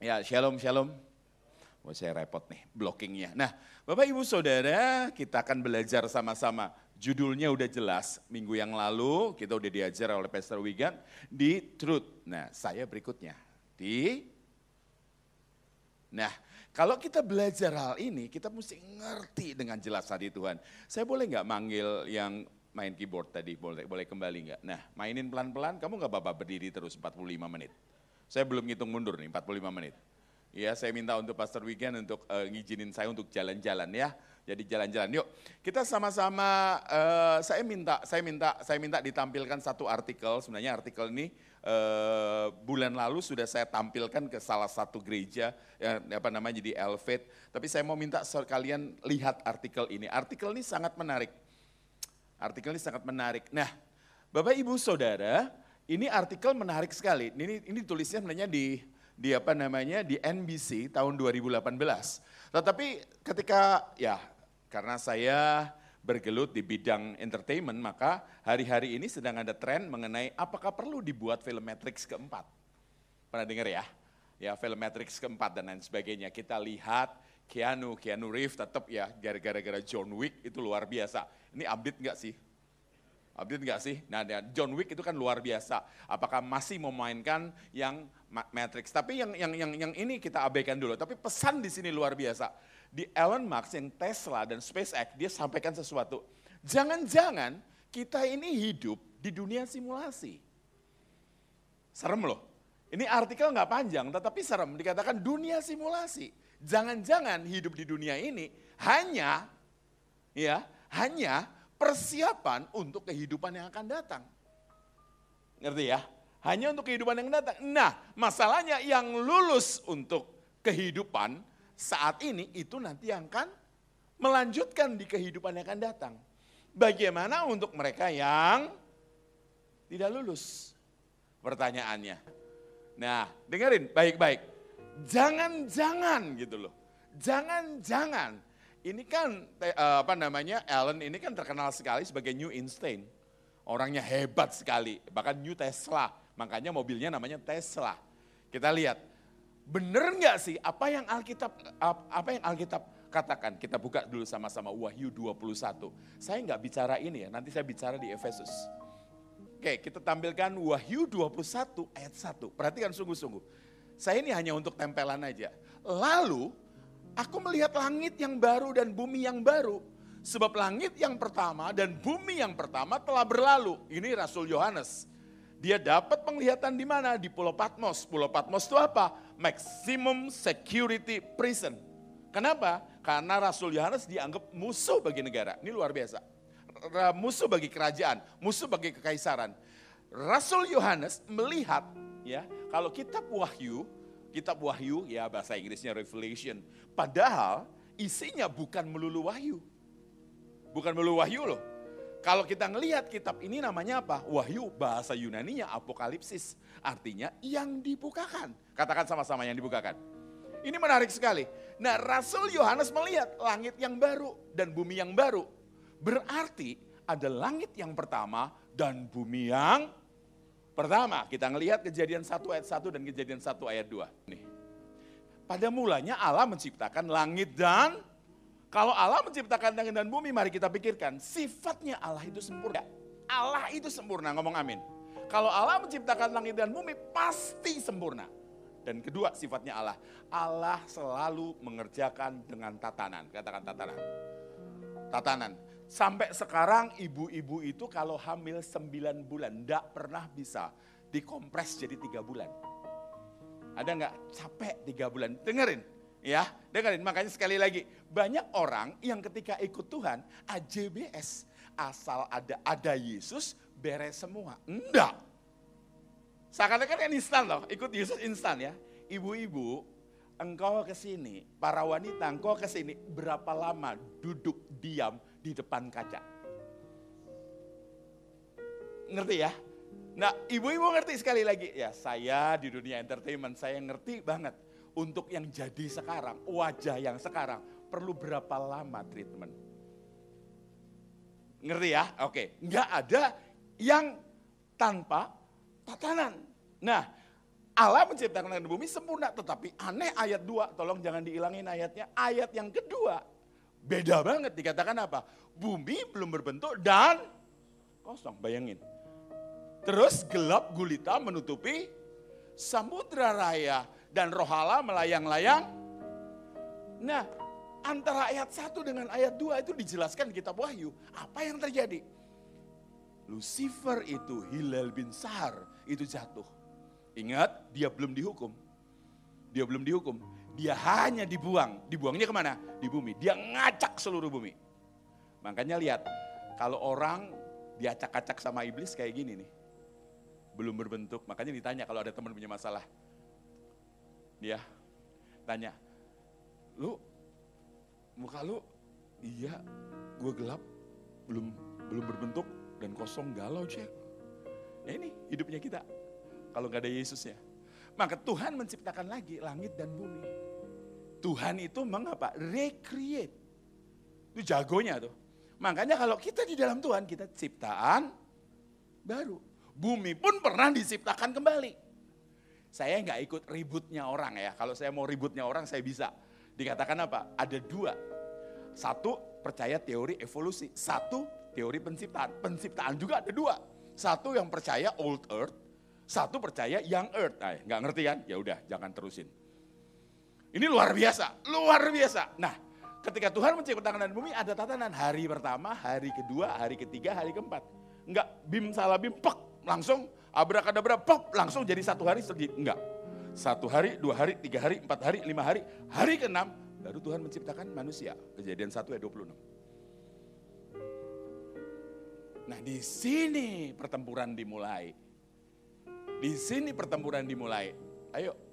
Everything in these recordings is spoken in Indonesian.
Ya, shalom, shalom. Wah, saya repot nih blockingnya. Nah, Bapak Ibu Saudara, kita akan belajar sama-sama. Judulnya udah jelas, minggu yang lalu kita udah diajar oleh Pastor Wigan di Truth. Nah, saya berikutnya di Nah, kalau kita belajar hal ini, kita mesti ngerti dengan jelas hati Tuhan. Saya boleh nggak manggil yang main keyboard tadi, boleh boleh kembali nggak? Nah, mainin pelan-pelan, kamu nggak apa-apa berdiri terus 45 menit. Saya belum ngitung mundur nih, 45 menit. Ya, saya minta untuk Pastor Wigan untuk uh, ngizinin saya untuk jalan-jalan ya. Jadi jalan-jalan. Yuk, kita sama-sama uh, saya minta saya minta saya minta ditampilkan satu artikel. Sebenarnya artikel ini uh, bulan lalu sudah saya tampilkan ke salah satu gereja yang apa namanya jadi Elevate. Tapi saya mau minta kalian lihat artikel ini. Artikel ini sangat menarik. Artikel ini sangat menarik. Nah, Bapak Ibu Saudara, ini artikel menarik sekali. Ini ini tulisnya sebenarnya di di apa namanya di NBC tahun 2018. Tetapi ketika ya karena saya bergelut di bidang entertainment, maka hari-hari ini sedang ada tren mengenai apakah perlu dibuat film Matrix keempat. Pernah dengar ya? Ya film Matrix keempat dan lain sebagainya. Kita lihat Keanu, Keanu Reeves tetap ya gara-gara John Wick itu luar biasa. Ini update nggak sih? Update nggak sih? Nah, John Wick itu kan luar biasa. Apakah masih memainkan yang Matrix? Tapi yang yang yang yang ini kita abaikan dulu. Tapi pesan di sini luar biasa. Di Elon Musk yang Tesla dan SpaceX dia sampaikan sesuatu. Jangan-jangan kita ini hidup di dunia simulasi. Serem loh. Ini artikel nggak panjang, tetapi serem. Dikatakan dunia simulasi. Jangan-jangan hidup di dunia ini hanya, ya, hanya persiapan untuk kehidupan yang akan datang. Ngerti ya? Hanya untuk kehidupan yang datang. Nah, masalahnya yang lulus untuk kehidupan saat ini itu nanti yang akan melanjutkan di kehidupan yang akan datang. Bagaimana untuk mereka yang tidak lulus? Pertanyaannya. Nah, dengerin baik-baik. Jangan-jangan gitu loh. Jangan-jangan ini kan eh, apa namanya Allen ini kan terkenal sekali sebagai New Einstein. Orangnya hebat sekali, bahkan New Tesla. Makanya mobilnya namanya Tesla. Kita lihat, bener nggak sih apa yang Alkitab apa yang Alkitab katakan? Kita buka dulu sama-sama Wahyu 21. Saya nggak bicara ini ya, nanti saya bicara di Efesus. Oke, kita tampilkan Wahyu 21 ayat 1. Perhatikan sungguh-sungguh. Saya ini hanya untuk tempelan aja. Lalu Aku melihat langit yang baru dan bumi yang baru. Sebab langit yang pertama dan bumi yang pertama telah berlalu. Ini Rasul Yohanes. Dia dapat penglihatan di mana? Di Pulau Patmos. Pulau Patmos itu apa? Maximum Security Prison. Kenapa? Karena Rasul Yohanes dianggap musuh bagi negara. Ini luar biasa. Musuh bagi kerajaan, musuh bagi kekaisaran. Rasul Yohanes melihat ya, kalau kitab Wahyu kitab Wahyu, ya bahasa Inggrisnya Revelation. Padahal isinya bukan melulu Wahyu. Bukan melulu Wahyu loh. Kalau kita ngelihat kitab ini namanya apa? Wahyu bahasa Yunaninya apokalipsis. Artinya yang dibukakan. Katakan sama-sama yang dibukakan. Ini menarik sekali. Nah Rasul Yohanes melihat langit yang baru dan bumi yang baru. Berarti ada langit yang pertama dan bumi yang Pertama, kita ngelihat kejadian 1 ayat 1 dan kejadian 1 ayat 2. Nih. Pada mulanya Allah menciptakan langit dan kalau Allah menciptakan langit dan bumi, mari kita pikirkan, sifatnya Allah itu sempurna. Allah itu sempurna, ngomong amin. Kalau Allah menciptakan langit dan bumi, pasti sempurna. Dan kedua sifatnya Allah, Allah selalu mengerjakan dengan tatanan. Katakan tatanan. Tatanan. Sampai sekarang ibu-ibu itu kalau hamil 9 bulan tidak pernah bisa dikompres jadi tiga bulan. Ada nggak capek tiga bulan? Dengerin, ya, dengerin. Makanya sekali lagi, banyak orang yang ketika ikut Tuhan AJBS asal ada ada Yesus beres semua. Enggak. Seakan-akan kan instan loh, ikut Yesus instan ya. Ibu-ibu, engkau ke sini, para wanita engkau ke sini, berapa lama duduk diam di depan kaca. Ngerti ya? Nah, ibu-ibu ngerti sekali lagi. Ya, saya di dunia entertainment, saya ngerti banget. Untuk yang jadi sekarang, wajah yang sekarang, perlu berapa lama treatment? Ngerti ya? Oke, nggak ada yang tanpa tatanan. Nah, Allah menciptakan langit bumi sempurna, tetapi aneh ayat 2, tolong jangan dihilangin ayatnya. Ayat yang kedua, beda banget dikatakan apa? Bumi belum berbentuk dan kosong, bayangin. Terus gelap gulita menutupi samudra raya dan roh Allah melayang-layang. Nah, antara ayat 1 dengan ayat 2 itu dijelaskan di kitab Wahyu. Apa yang terjadi? Lucifer itu, Hilal bin Sahar itu jatuh. Ingat, dia belum dihukum. Dia belum dihukum. Dia hanya dibuang. Dibuangnya ke mana? Di bumi. Dia ngacak seluruh bumi. Makanya lihat, kalau orang diacak-acak sama iblis kayak gini nih belum berbentuk. Makanya ditanya kalau ada teman punya masalah. Dia tanya, lu muka lu iya gue gelap, belum belum berbentuk dan kosong galau cek. Ya ini hidupnya kita kalau nggak ada Yesusnya. Maka Tuhan menciptakan lagi langit dan bumi. Tuhan itu mengapa? Recreate. Itu jagonya tuh. Makanya kalau kita di dalam Tuhan, kita ciptaan baru bumi pun pernah diciptakan kembali. Saya nggak ikut ributnya orang ya. Kalau saya mau ributnya orang saya bisa. Dikatakan apa? Ada dua. Satu percaya teori evolusi. Satu teori penciptaan. Penciptaan juga ada dua. Satu yang percaya old earth. Satu percaya young earth. Nah, nggak ngerti kan? Ya udah jangan terusin. Ini luar biasa, luar biasa. Nah, ketika Tuhan menciptakan dan bumi ada tatanan hari pertama, hari kedua, hari ketiga, hari keempat. Enggak bim salah bim pek langsung abrakadabra pop langsung jadi satu hari sedikit. Enggak. Satu hari, dua hari, tiga hari, empat hari, lima hari. Hari keenam baru Tuhan menciptakan manusia. Kejadian 1 ayat 26. Nah di sini pertempuran dimulai. Di sini pertempuran dimulai. Ayo.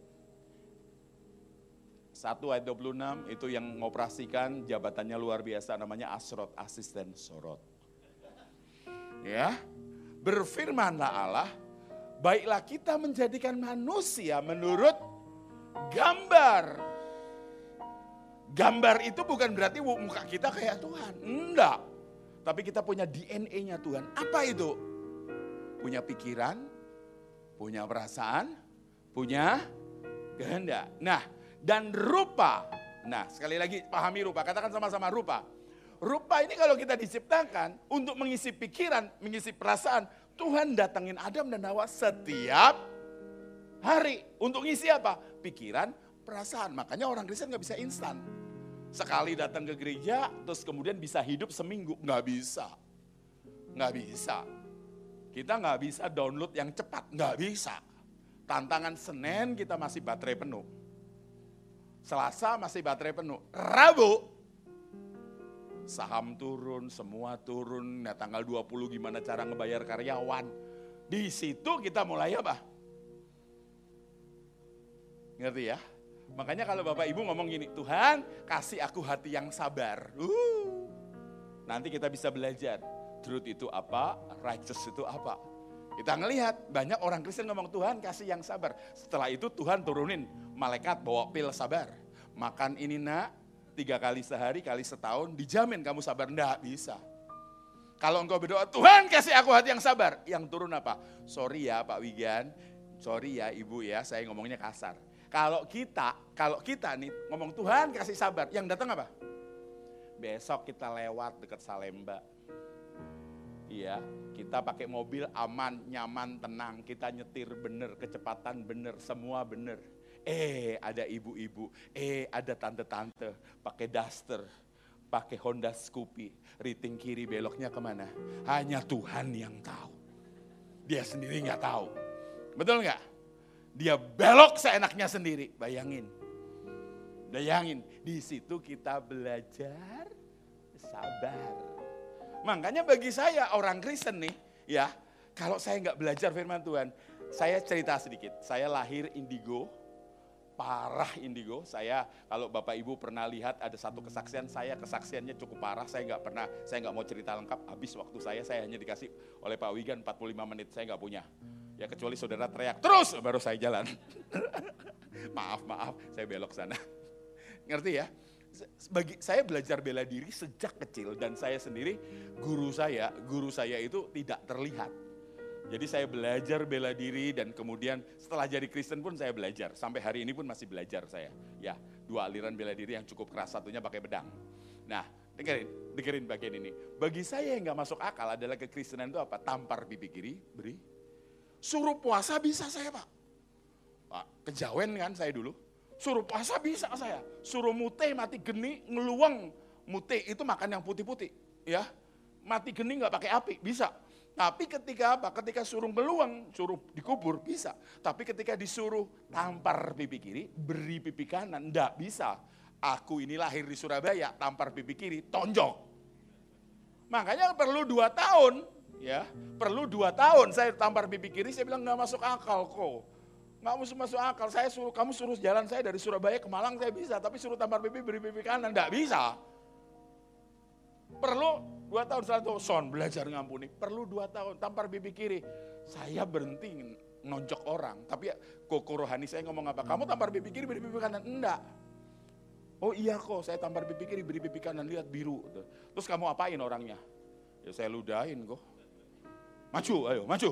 1 ayat 26 itu yang mengoperasikan jabatannya luar biasa namanya Asrot, asisten sorot. Ya, berfirmanlah Allah, baiklah kita menjadikan manusia menurut gambar. Gambar itu bukan berarti muka kita kayak Tuhan, enggak. Tapi kita punya DNA-nya Tuhan. Apa itu? Punya pikiran, punya perasaan, punya kehendak. Nah, dan rupa. Nah, sekali lagi pahami rupa, katakan sama-sama rupa Rupa ini kalau kita diciptakan untuk mengisi pikiran, mengisi perasaan, Tuhan datangin Adam dan Hawa setiap hari. Untuk ngisi apa? Pikiran, perasaan. Makanya orang Kristen nggak bisa instan. Sekali datang ke gereja, terus kemudian bisa hidup seminggu. Nggak bisa. Nggak bisa. Kita nggak bisa download yang cepat. Nggak bisa. Tantangan Senin kita masih baterai penuh. Selasa masih baterai penuh. Rabu saham turun, semua turun. Nah tanggal 20 gimana cara ngebayar karyawan. Di situ kita mulai apa? Ngerti ya? Makanya kalau Bapak Ibu ngomong gini, Tuhan kasih aku hati yang sabar. Uh, nanti kita bisa belajar. Truth itu apa, righteous itu apa. Kita ngelihat banyak orang Kristen ngomong Tuhan kasih yang sabar. Setelah itu Tuhan turunin malaikat bawa pil sabar. Makan ini nak, tiga kali sehari, kali setahun, dijamin kamu sabar. Enggak bisa. Kalau engkau berdoa, Tuhan kasih aku hati yang sabar. Yang turun apa? Sorry ya Pak Wigan, sorry ya Ibu ya, saya ngomongnya kasar. Kalau kita, kalau kita nih ngomong Tuhan kasih sabar, yang datang apa? Besok kita lewat dekat Salemba. Iya, kita pakai mobil aman, nyaman, tenang. Kita nyetir bener, kecepatan bener, semua bener Eh, ada ibu-ibu, eh ada tante-tante pakai daster, pakai Honda Scoopy, riting kiri beloknya ke mana? Hanya Tuhan yang tahu. Dia sendiri nggak tahu. Betul nggak? Dia belok seenaknya sendiri. Bayangin. Bayangin, di situ kita belajar sabar. Makanya bagi saya orang Kristen nih, ya, kalau saya nggak belajar firman Tuhan, saya cerita sedikit. Saya lahir indigo, parah indigo. Saya kalau Bapak Ibu pernah lihat ada satu kesaksian saya kesaksiannya cukup parah. Saya nggak pernah, saya nggak mau cerita lengkap. Habis waktu saya, saya hanya dikasih oleh Pak Wigan 45 menit. Saya nggak punya. Ya kecuali saudara teriak terus baru saya jalan. maaf maaf, saya belok sana. Ngerti ya? Bagi saya belajar bela diri sejak kecil dan saya sendiri guru saya, guru saya itu tidak terlihat Jadi saya belajar bela diri dan kemudian setelah jadi Kristen pun saya belajar. Sampai hari ini pun masih belajar saya. Ya, dua aliran bela diri yang cukup keras, satunya pakai pedang. Nah, dengerin, dengerin bagian ini. Bagi saya yang nggak masuk akal adalah kekristenan itu apa? Tampar pipi kiri, beri. Suruh puasa bisa saya pak. Pak, kejawen kan saya dulu. Suruh puasa bisa saya. Suruh mute mati geni, ngeluang. Mute itu makan yang putih-putih. Ya, mati geni nggak pakai api, bisa tapi ketika apa? Ketika suruh meluang, suruh dikubur, bisa. Tapi ketika disuruh tampar pipi kiri, beri pipi kanan, enggak bisa. Aku ini lahir di Surabaya, tampar pipi kiri, tonjok. Makanya perlu dua tahun, ya perlu dua tahun saya tampar pipi kiri, saya bilang nggak masuk akal kok. Nggak masuk masuk akal, saya suruh kamu suruh jalan saya dari Surabaya ke Malang saya bisa, tapi suruh tampar pipi beri pipi kanan, enggak bisa. Perlu Dua tahun itu, son belajar ngampuni. Perlu dua tahun, tampar pipi kiri. Saya berhenti nonjok orang. Tapi ya, koko rohani saya ngomong apa? Kamu tampar pipi kiri, beri pipi kanan. Enggak. Oh iya kok, saya tampar pipi kiri, beri pipi kanan, lihat biru. Terus kamu apain orangnya? Ya saya ludahin kok. Maju, ayo maju.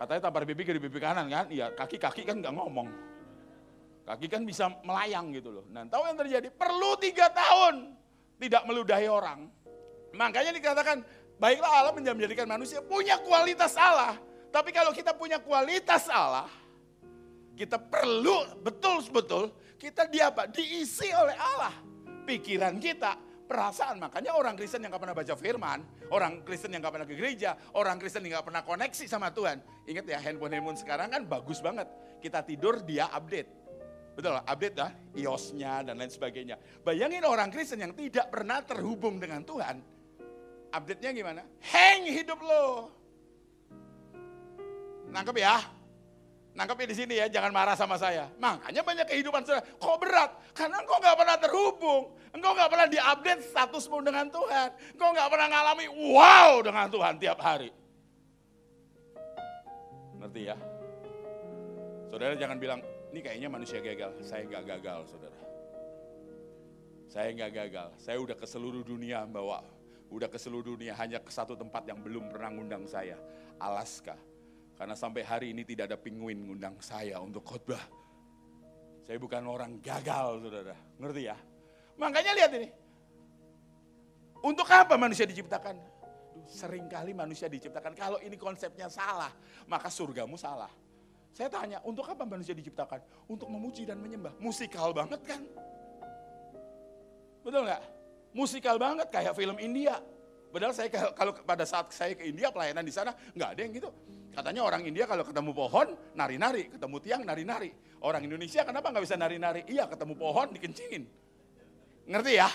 Katanya tampar pipi kiri, pipi kanan kan? Iya, kaki-kaki kan nggak ngomong. Kaki kan bisa melayang gitu loh. Nah tahu yang terjadi? Perlu tiga tahun tidak meludahi orang. Makanya dikatakan, baiklah Allah menjadikan manusia punya kualitas Allah. Tapi kalau kita punya kualitas Allah, kita perlu betul-betul kita di apa? Diisi oleh Allah. Pikiran kita, perasaan. Makanya orang Kristen yang gak pernah baca firman, orang Kristen yang gak pernah ke gereja, orang Kristen yang gak pernah koneksi sama Tuhan. Ingat ya handphone-handphone sekarang kan bagus banget. Kita tidur dia update. Betul, update lah, iOS-nya dan lain sebagainya. Bayangin orang Kristen yang tidak pernah terhubung dengan Tuhan, Update-nya gimana? Hang hidup lo. Nangkep ya? Nangkep ya di sini ya, jangan marah sama saya. Makanya banyak kehidupan saya, kok berat? Karena engkau gak pernah terhubung. Engkau gak pernah diupdate statusmu dengan Tuhan. Engkau gak pernah ngalami wow dengan Tuhan tiap hari. Ngerti ya? Saudara jangan bilang, ini kayaknya manusia gagal. Saya gak gagal saudara. Saya gak gagal. Saya udah ke seluruh dunia bawa Udah ke seluruh dunia, hanya ke satu tempat yang belum pernah ngundang saya. Alaska. Karena sampai hari ini tidak ada penguin ngundang saya untuk khotbah. Saya bukan orang gagal, saudara. Ngerti ya? Makanya lihat ini. Untuk apa manusia diciptakan? Seringkali manusia diciptakan, kalau ini konsepnya salah, maka surgamu salah. Saya tanya, untuk apa manusia diciptakan? Untuk memuji dan menyembah. Musikal banget kan? Betul nggak? musikal banget kayak film India. Padahal saya kalau pada saat saya ke India pelayanan di sana nggak ada yang gitu. Katanya orang India kalau ketemu pohon nari-nari, ketemu tiang nari-nari. Orang Indonesia kenapa nggak bisa nari-nari? Iya ketemu pohon dikencingin. Ngerti ya?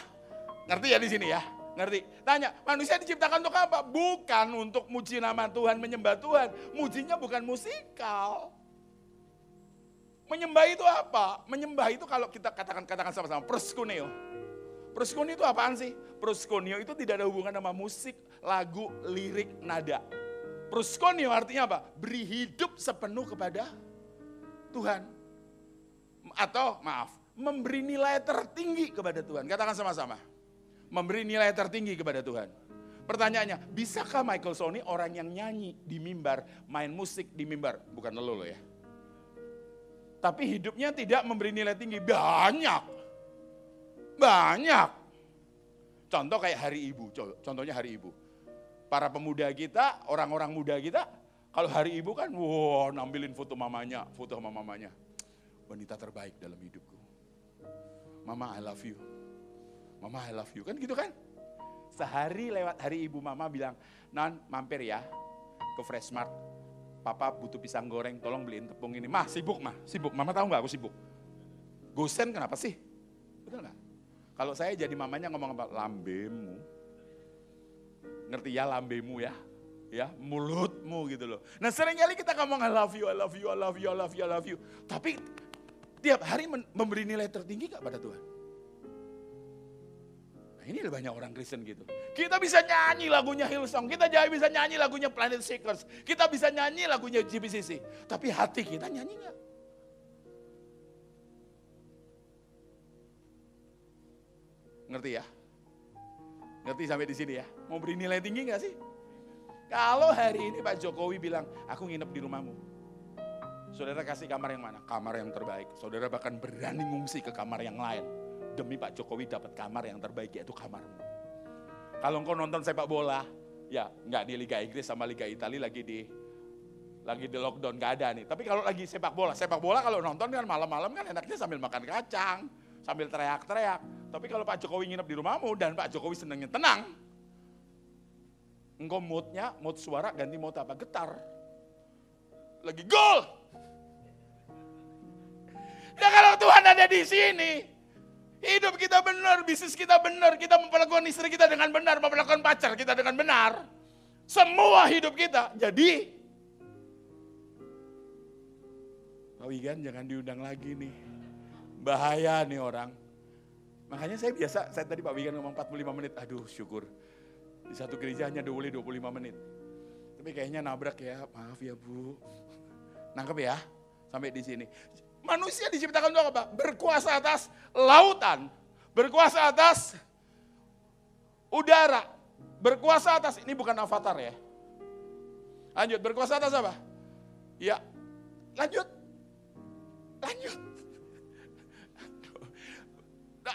Ngerti ya di sini ya? Ngerti? Tanya, manusia diciptakan untuk apa? Bukan untuk muji nama Tuhan, menyembah Tuhan. Mujinya bukan musikal. Menyembah itu apa? Menyembah itu kalau kita katakan katakan sama-sama, proskuneo Proskuneo itu apaan sih? Proskuneo itu tidak ada hubungan sama musik, lagu, lirik, nada. Proskuneo artinya apa? Beri hidup sepenuh kepada Tuhan. Atau maaf, memberi nilai tertinggi kepada Tuhan. Katakan sama-sama. Memberi nilai tertinggi kepada Tuhan. Pertanyaannya, bisakah Michael Sony orang yang nyanyi di mimbar, main musik di mimbar? Bukan lo loh ya. Tapi hidupnya tidak memberi nilai tinggi. Banyak. Banyak. Contoh kayak hari ibu, contohnya hari ibu. Para pemuda kita, orang-orang muda kita, kalau hari ibu kan, wow, nampilin foto mamanya, foto sama mamanya. Wanita terbaik dalam hidupku. Mama I love you. Mama I love you. Kan gitu kan? Sehari lewat hari ibu mama bilang, Non mampir ya ke Fresh Mart. Papa butuh pisang goreng, tolong beliin tepung ini. Mah sibuk mah, sibuk. Mama tahu nggak aku sibuk? Gosen kenapa sih? Betul nggak? Kalau saya jadi mamanya ngomong apa? Lambemu. Ngerti ya lambemu ya? Ya, mulutmu gitu loh. Nah sering kali kita ngomong I love you, I love you, I love you, I love you, I love you. Tapi tiap hari memberi nilai tertinggi gak pada Tuhan? Nah ini banyak orang Kristen gitu. Kita bisa nyanyi lagunya Hillsong, kita jadi bisa nyanyi lagunya Planet Seekers, kita bisa nyanyi lagunya GBCC. Tapi hati kita nyanyi gak? Ngerti ya? Ngerti sampai di sini ya? Mau beri nilai tinggi nggak sih? Kalau hari ini Pak Jokowi bilang, aku nginep di rumahmu. Saudara kasih kamar yang mana? Kamar yang terbaik. Saudara bahkan berani ngungsi ke kamar yang lain. Demi Pak Jokowi dapat kamar yang terbaik, yaitu kamarmu. Kalau engkau nonton sepak bola, ya nggak di Liga Inggris sama Liga Italia lagi di lagi di lockdown gak ada nih. Tapi kalau lagi sepak bola, sepak bola kalau nonton kan malam-malam kan enaknya sambil makan kacang, sambil teriak-teriak. Tapi kalau Pak Jokowi nginep di rumahmu dan Pak Jokowi senengnya tenang, engkau moodnya, mood suara ganti mood apa? Getar. Lagi gol. Nah kalau Tuhan ada di sini, hidup kita benar, bisnis kita benar, kita memperlakukan istri kita dengan benar, memperlakukan pacar kita dengan benar. Semua hidup kita jadi Pak Wigan jangan diundang lagi nih. Bahaya nih orang. Makanya saya biasa, saya tadi Pak Wigan ngomong 45 menit, aduh syukur. Di satu gereja hanya boleh 25 menit. Tapi kayaknya nabrak ya, maaf ya Bu. Nangkep ya, sampai di sini. Manusia diciptakan untuk apa? Berkuasa atas lautan, berkuasa atas udara, berkuasa atas, ini bukan avatar ya. Lanjut, berkuasa atas apa? Ya, lanjut. Lanjut.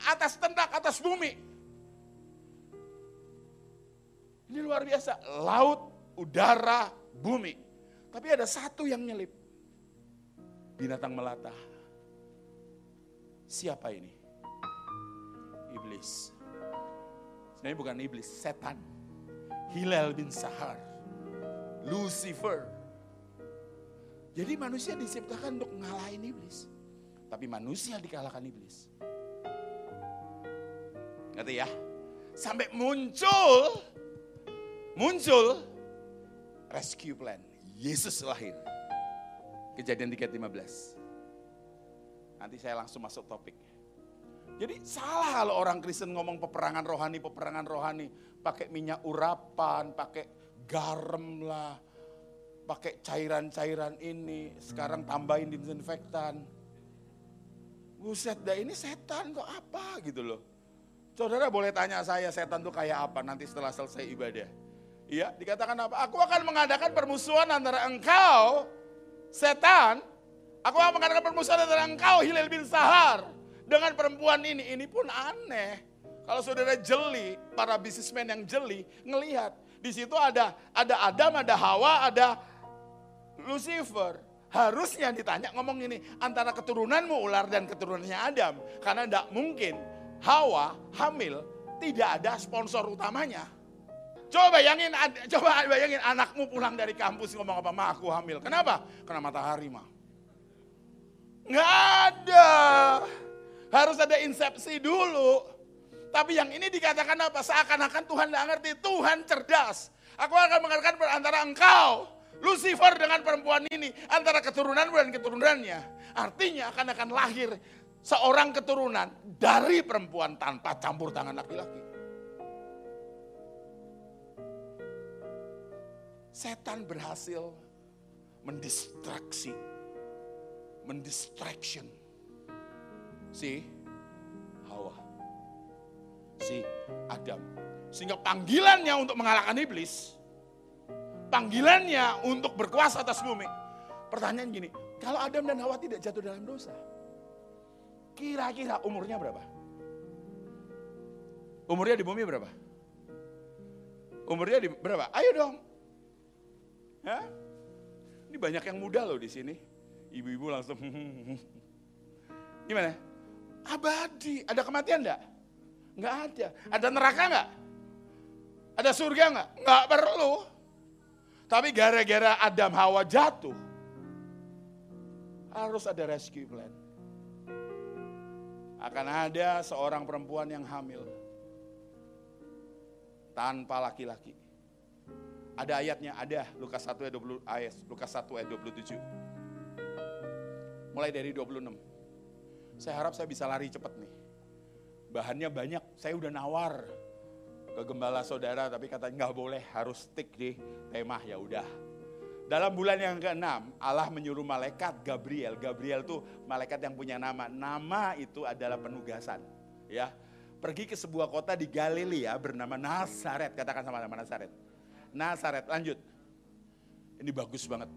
Atas tendak, atas bumi. Ini luar biasa. Laut, udara, bumi. Tapi ada satu yang nyelip. Binatang melata. Siapa ini? Iblis. Sebenarnya bukan iblis, setan. Hilal bin Sahar. Lucifer jadi manusia diciptakan untuk ngalahin iblis. Tapi manusia dikalahkan iblis. Ngerti ya? Sampai muncul, muncul rescue plan. Yesus lahir. Kejadian 3.15. Nanti saya langsung masuk topik. Jadi salah kalau orang Kristen ngomong peperangan rohani, peperangan rohani. Pakai minyak urapan, pakai garam lah, pakai cairan-cairan ini, sekarang tambahin disinfektan. Buset dah ini setan kok apa gitu loh. Saudara boleh tanya saya setan tuh kayak apa nanti setelah selesai ibadah. Iya, dikatakan apa? Aku akan mengadakan permusuhan antara engkau, setan, aku akan mengadakan permusuhan antara engkau, Hilal bin Sahar, dengan perempuan ini. Ini pun aneh. Kalau saudara jeli, para bisnismen yang jeli, ngelihat di situ ada ada Adam, ada Hawa, ada Lucifer. Harusnya ditanya ngomong ini antara keturunanmu ular dan keturunannya Adam. Karena tidak mungkin Hawa hamil tidak ada sponsor utamanya. Coba bayangin, coba bayangin anakmu pulang dari kampus ngomong apa, ma aku hamil. Kenapa? Karena matahari mah. Nggak ada. Harus ada insepsi dulu. Tapi yang ini dikatakan apa? Seakan-akan Tuhan tidak ngerti. Tuhan cerdas. Aku akan mengatakan antara engkau Lucifer dengan perempuan ini antara keturunan dan keturunannya. Artinya akan akan lahir seorang keturunan dari perempuan tanpa campur tangan laki-laki. Setan berhasil mendistraksi, mendistraction si Hawa, si Adam. Sehingga panggilannya untuk mengalahkan iblis panggilannya untuk berkuasa atas bumi. Pertanyaan gini, kalau Adam dan Hawa tidak jatuh dalam dosa, kira-kira umurnya berapa? Umurnya di bumi berapa? Umurnya di berapa? Ayo dong. Ya? Ini banyak yang muda loh di sini. Ibu-ibu langsung. Gimana? Abadi. Ada kematian enggak? Enggak ada. Ada neraka enggak? Ada surga enggak? Enggak perlu. Tapi gara-gara Adam Hawa jatuh, harus ada rescue plan. Akan ada seorang perempuan yang hamil tanpa laki-laki. Ada ayatnya, ada Lukas 1 ayat 20 ayat Lukas 1 ayat 27. Mulai dari 26. Saya harap saya bisa lari cepat nih. Bahannya banyak, saya udah nawar ke gembala saudara tapi katanya nggak boleh harus stick di tema ya udah. Dalam bulan yang ke-6 Allah menyuruh malaikat Gabriel. Gabriel tuh malaikat yang punya nama. Nama itu adalah penugasan. Ya, pergi ke sebuah kota di Galilea bernama Nazaret. Katakan sama nama Nazaret. Nazaret. Lanjut. Ini bagus banget.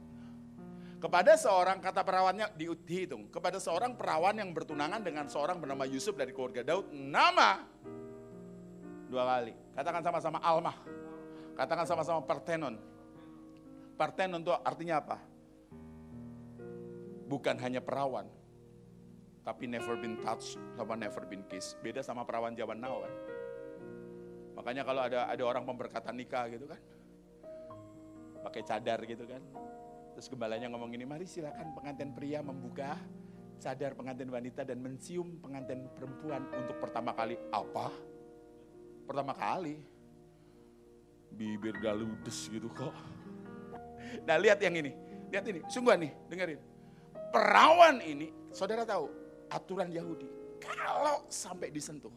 Kepada seorang, kata perawannya dihitung. Kepada seorang perawan yang bertunangan dengan seorang bernama Yusuf dari keluarga Daud. Nama dua kali. Katakan sama-sama Almah. Katakan sama-sama Partenon. Partenon itu artinya apa? Bukan hanya perawan, tapi never been touched sama never been kissed. Beda sama perawan zaman now kan. Makanya kalau ada ada orang pemberkatan nikah gitu kan, pakai cadar gitu kan. Terus gembalanya ngomong ini, mari silakan pengantin pria membuka cadar pengantin wanita dan mencium pengantin perempuan untuk pertama kali. Apa? Pertama kali. Bibir galudes gitu kok. Nah lihat yang ini, lihat ini, sungguh nih, dengerin. Perawan ini, saudara tahu, aturan Yahudi. Kalau sampai disentuh,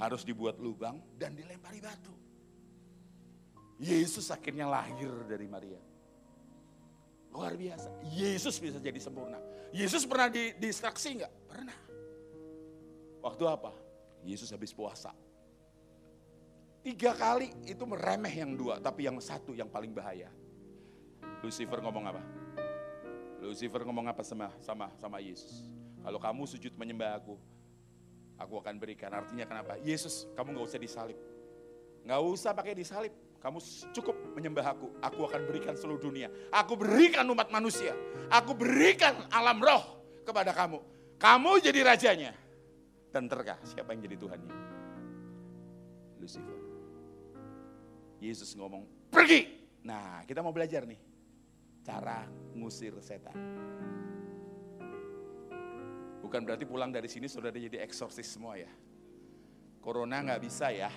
harus dibuat lubang dan dilempari batu. Yesus akhirnya lahir dari Maria. Luar biasa. Yesus bisa jadi sempurna. Yesus pernah di distraksi enggak? Pernah. Waktu apa? Yesus habis puasa. Tiga kali itu meremeh yang dua, tapi yang satu yang paling bahaya. Lucifer ngomong apa? Lucifer ngomong apa sama sama sama Yesus? Kalau kamu sujud menyembah aku, aku akan berikan. Artinya kenapa? Yesus, kamu nggak usah disalib. Nggak usah pakai disalib. Kamu cukup menyembah aku. Aku akan berikan seluruh dunia. Aku berikan umat manusia. Aku berikan alam roh kepada kamu. Kamu jadi rajanya. Dan terkah siapa yang jadi Tuhannya? Lucifer. Yesus ngomong, pergi. Nah kita mau belajar nih. Cara ngusir setan. Bukan berarti pulang dari sini sudah jadi eksorsis semua ya. Corona nggak bisa ya.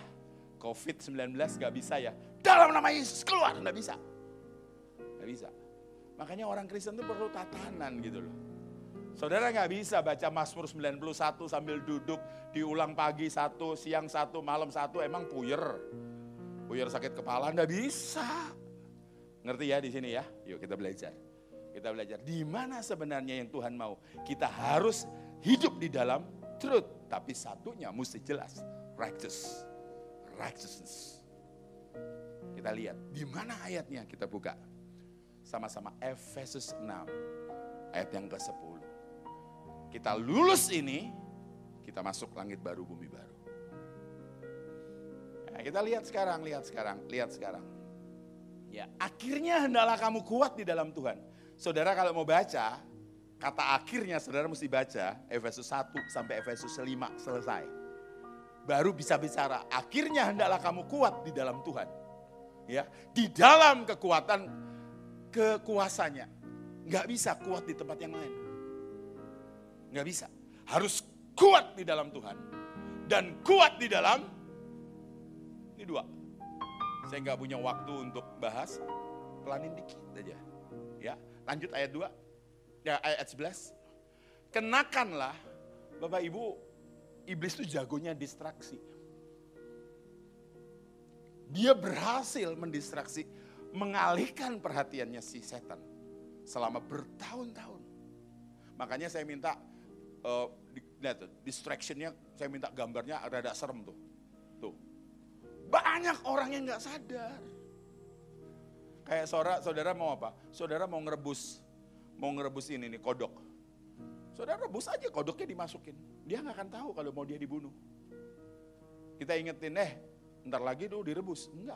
COVID-19 nggak bisa ya. Dalam nama Yesus keluar, nggak bisa. Nggak bisa. Makanya orang Kristen itu perlu tatanan gitu loh. Saudara nggak bisa baca Mazmur 91 sambil duduk diulang pagi satu, siang satu, malam satu, emang puyer. Puyer sakit kepala, nggak bisa. Ngerti ya di sini ya? Yuk kita belajar. Kita belajar di mana sebenarnya yang Tuhan mau. Kita harus hidup di dalam truth. Tapi satunya mesti jelas. Righteous. Righteousness. Kita lihat di mana ayatnya kita buka. Sama-sama Efesus 6 ayat yang ke-10. Kita lulus ini, kita masuk langit baru, bumi baru. Nah, kita lihat sekarang, lihat sekarang, lihat sekarang. Ya, akhirnya hendaklah kamu kuat di dalam Tuhan. Saudara kalau mau baca, kata akhirnya saudara mesti baca Efesus 1 sampai Efesus 5 selesai. Baru bisa bicara, akhirnya hendaklah kamu kuat di dalam Tuhan. Ya, di dalam kekuatan kekuasanya. Nggak bisa kuat di tempat yang lain. Nggak bisa. Harus kuat di dalam Tuhan. Dan kuat di dalam, ini dua. Saya nggak punya waktu untuk bahas, pelanin dikit aja. Ya, Lanjut ayat 2, ya ayat 11. Kenakanlah, Bapak Ibu, iblis itu jagonya distraksi. Dia berhasil mendistraksi, mengalihkan perhatiannya si setan selama bertahun-tahun. Makanya saya minta uh, tuh, distractionnya, saya minta gambarnya ada serem tuh. Tuh, banyak orang yang nggak sadar. Kayak saudara, saudara mau apa? Saudara mau ngerebus, mau ngerebus ini nih kodok. Saudara rebus aja kodoknya dimasukin. Dia nggak akan tahu kalau mau dia dibunuh. Kita ingetin, eh ntar lagi tuh direbus. Enggak.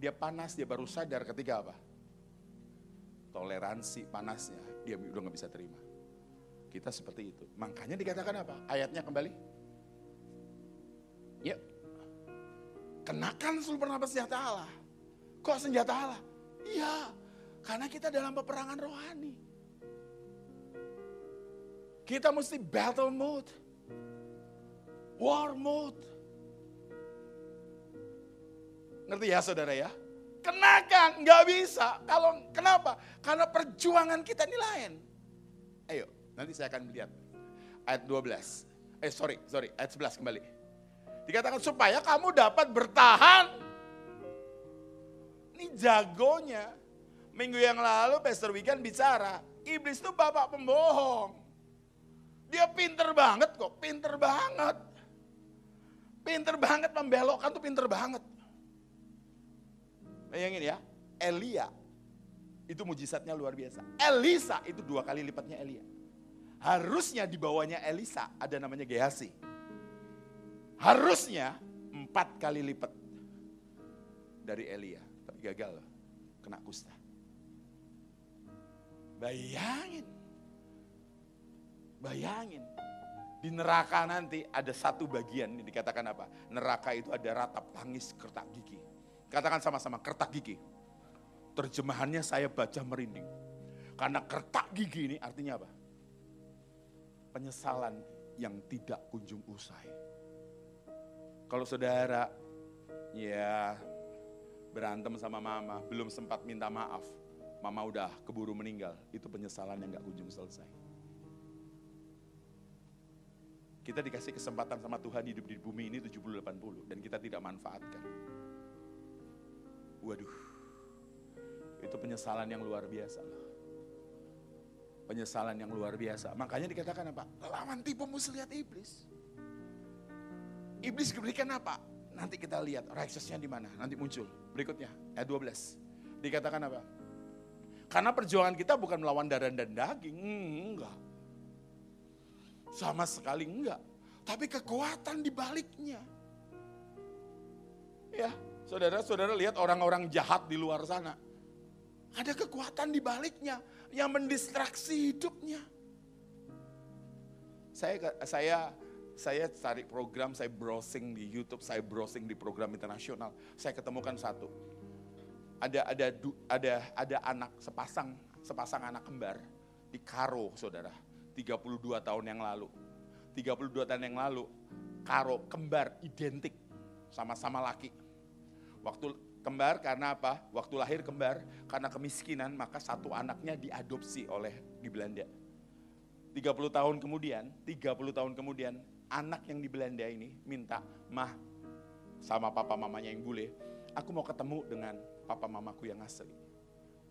Dia panas, dia baru sadar ketika apa? Toleransi panasnya, dia udah nggak bisa terima. Kita seperti itu. Makanya dikatakan apa? Ayatnya kembali. Yuk. Kenakan seluruh pernapas senjata Allah Kok senjata Allah? Iya, karena kita dalam peperangan rohani. Kita mesti battle mode. War mode. Ngerti ya saudara ya? Kenakan, nggak bisa. Kalau kenapa? Karena perjuangan kita ini lain. Ayo, nanti saya akan lihat. Ayat 12. Eh sorry, sorry, ayat 11 kembali. Dikatakan supaya kamu dapat bertahan ini jagonya. Minggu yang lalu Pastor Wigan bicara, iblis itu bapak pembohong. Dia pinter banget kok, pinter banget. Pinter banget membelokkan tuh pinter banget. Bayangin ya, Elia itu mujizatnya luar biasa. Elisa itu dua kali lipatnya Elia. Harusnya di bawahnya Elisa ada namanya Gehasi. Harusnya empat kali lipat dari Elia. Tapi gagal kena kusta. Bayangin. Bayangin. Di neraka nanti ada satu bagian, ini dikatakan apa? Neraka itu ada ratap tangis kertak gigi. Katakan sama-sama, kertak gigi. Terjemahannya saya baca merinding. Karena kertak gigi ini artinya apa? Penyesalan yang tidak kunjung usai. Kalau saudara ya berantem sama mama, belum sempat minta maaf, mama udah keburu meninggal, itu penyesalan yang gak kunjung selesai. Kita dikasih kesempatan sama Tuhan hidup di bumi ini 70-80 dan kita tidak manfaatkan. Waduh, itu penyesalan yang luar biasa Penyesalan yang luar biasa. Makanya dikatakan apa? Lawan tipu muslihat iblis. Iblis diberikan apa? Nanti kita lihat reaksinya di mana. Nanti muncul. Berikutnya, ayat 12. Dikatakan apa? Karena perjuangan kita bukan melawan darah dan daging. Enggak. Sama sekali enggak. Tapi kekuatan di baliknya. Ya, saudara-saudara lihat orang-orang jahat di luar sana. Ada kekuatan di baliknya yang mendistraksi hidupnya. Saya saya saya cari program, saya browsing di YouTube, saya browsing di program internasional. Saya ketemukan satu. Ada ada ada ada anak sepasang sepasang anak kembar di Karo, Saudara 32 tahun yang lalu. 32 tahun yang lalu, Karo kembar identik sama-sama laki. Waktu kembar karena apa? Waktu lahir kembar karena kemiskinan maka satu anaknya diadopsi oleh di Belanda. 30 tahun kemudian, 30 tahun kemudian anak yang di Belanda ini minta, "Mah, sama papa mamanya yang bule, aku mau ketemu dengan papa mamaku yang asli."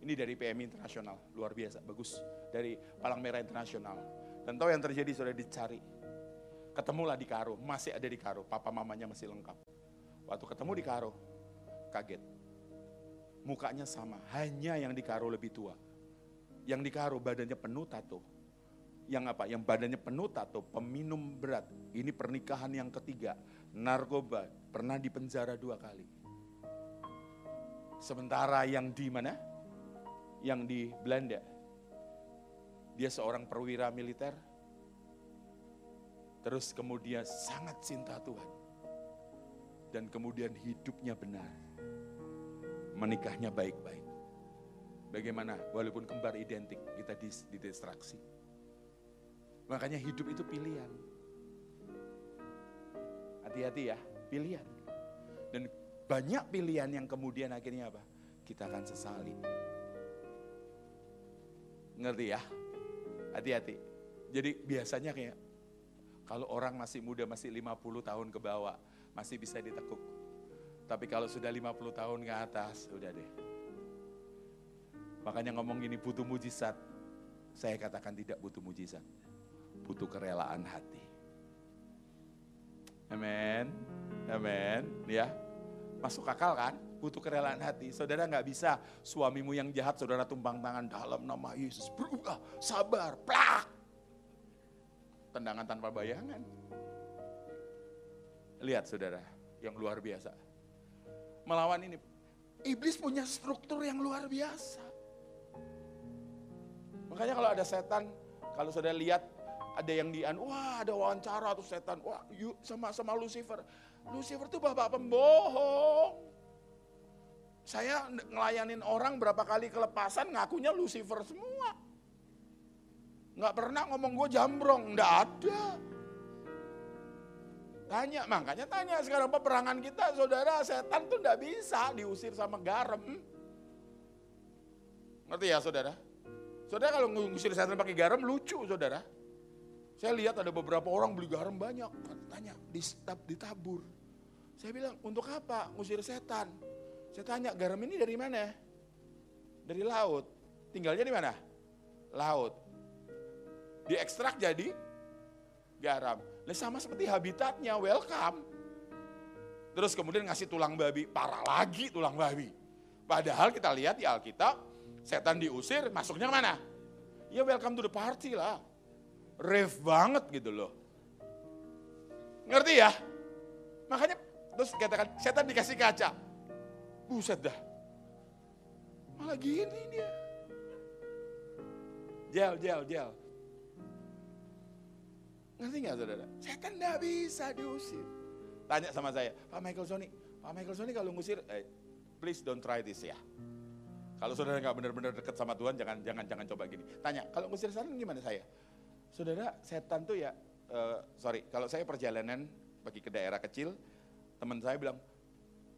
Ini dari PMI Internasional, luar biasa, bagus. Dari Palang Merah Internasional. Dan tahu yang terjadi sudah dicari. Ketemulah di Karo, masih ada di Karo, papa mamanya masih lengkap. Waktu ketemu di Karo, kaget. Mukanya sama, hanya yang di Karo lebih tua. Yang di Karo badannya penuh tato. Yang apa? Yang badannya penuh tato, peminum berat. Ini pernikahan yang ketiga, narkoba, pernah dipenjara dua kali. Sementara yang di mana? Yang di Belanda, dia seorang perwira militer. Terus kemudian sangat cinta Tuhan. Dan kemudian hidupnya benar. Menikahnya baik-baik. Bagaimana? Walaupun kembar identik, kita didistraksi. Makanya hidup itu pilihan. Hati-hati ya, pilihan. Dan banyak pilihan yang kemudian akhirnya apa? Kita akan sesali. Ngerti ya? Hati-hati. Jadi biasanya kayak kalau orang masih muda, masih 50 tahun ke bawah, masih bisa ditekuk. Tapi kalau sudah 50 tahun ke atas, udah deh. Makanya ngomong gini butuh mujizat. Saya katakan tidak butuh mujizat. Butuh kerelaan hati. Amin. Amin. Ya. Masuk akal kan? Butuh kerelaan hati. Saudara nggak bisa suamimu yang jahat saudara tumpang tangan dalam nama Yesus. Berubah, sabar, plak. Tendangan tanpa bayangan. Lihat saudara, yang luar biasa. Melawan ini. Iblis punya struktur yang luar biasa. Makanya kalau ada setan, kalau saudara lihat ada yang dian, wah ada wawancara atau setan, wah yuk sama sama Lucifer. Lucifer tuh bapak pembohong. Saya ngelayanin orang berapa kali kelepasan ngakunya Lucifer semua. Nggak pernah ngomong gue jambrong, nggak ada. Tanya, makanya tanya sekarang peperangan kita, saudara, setan tuh nggak bisa diusir sama garam. Ngerti ya saudara? Saudara kalau ngusir setan pakai garam lucu saudara. Saya lihat ada beberapa orang beli garam banyak. Tanya, ditabur. Saya bilang, untuk apa ngusir setan? Saya tanya, garam ini dari mana? Dari laut. Tinggalnya di mana? Laut. Diekstrak jadi garam. Nah, sama seperti habitatnya, welcome. Terus kemudian ngasih tulang babi, parah lagi tulang babi. Padahal kita lihat di Alkitab, setan diusir, masuknya mana? Ya welcome to the party lah. Rave banget gitu loh. Ngerti ya? Makanya terus katakan setan dikasih kaca. Buset dah. Malah gini dia. Jel, jel, jel. Ngerti nggak saudara? Setan nggak bisa diusir. Tanya sama saya, Pak Michael Sony, Pak Michael Sony kalau ngusir, eh, please don't try this ya. Kalau saudara nggak benar-benar dekat sama Tuhan, jangan jangan jangan coba gini. Tanya, kalau ngusir setan gimana saya? Saudara, setan tuh ya, uh, sorry, kalau saya perjalanan pergi ke daerah kecil, teman saya bilang,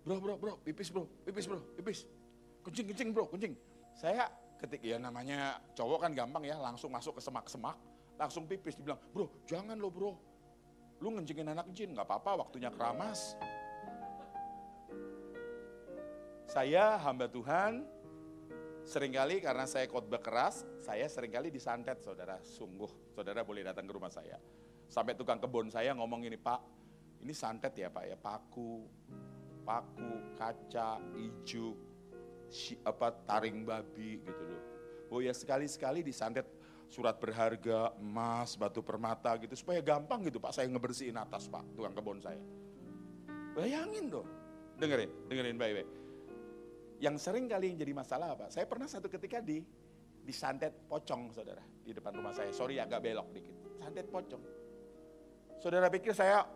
bro, bro, bro, pipis bro, pipis bro, pipis. Kencing, kencing bro, kencing. Saya ketik ya namanya cowok kan gampang ya, langsung masuk ke semak-semak, langsung pipis. Dibilang, bro, jangan lo bro, lu ngencingin anak jin, nggak apa-apa, waktunya keramas. Saya hamba Tuhan, sering kali karena saya khotbah keras, saya sering kali disantet saudara, sungguh. Saudara boleh datang ke rumah saya. Sampai tukang kebun saya ngomong ini, Pak, ini santet ya Pak ya, paku, paku, kaca, ijuk, si, apa taring babi gitu loh. Oh ya sekali-sekali disantet surat berharga, emas, batu permata gitu supaya gampang gitu Pak saya ngebersihin atas Pak tukang kebun saya. Bayangin dong. Dengerin, dengerin baik-baik. Yang sering kali yang jadi masalah apa? Saya pernah satu ketika di disantet pocong saudara di depan rumah saya. Sorry agak belok dikit. Santet pocong. Saudara pikir saya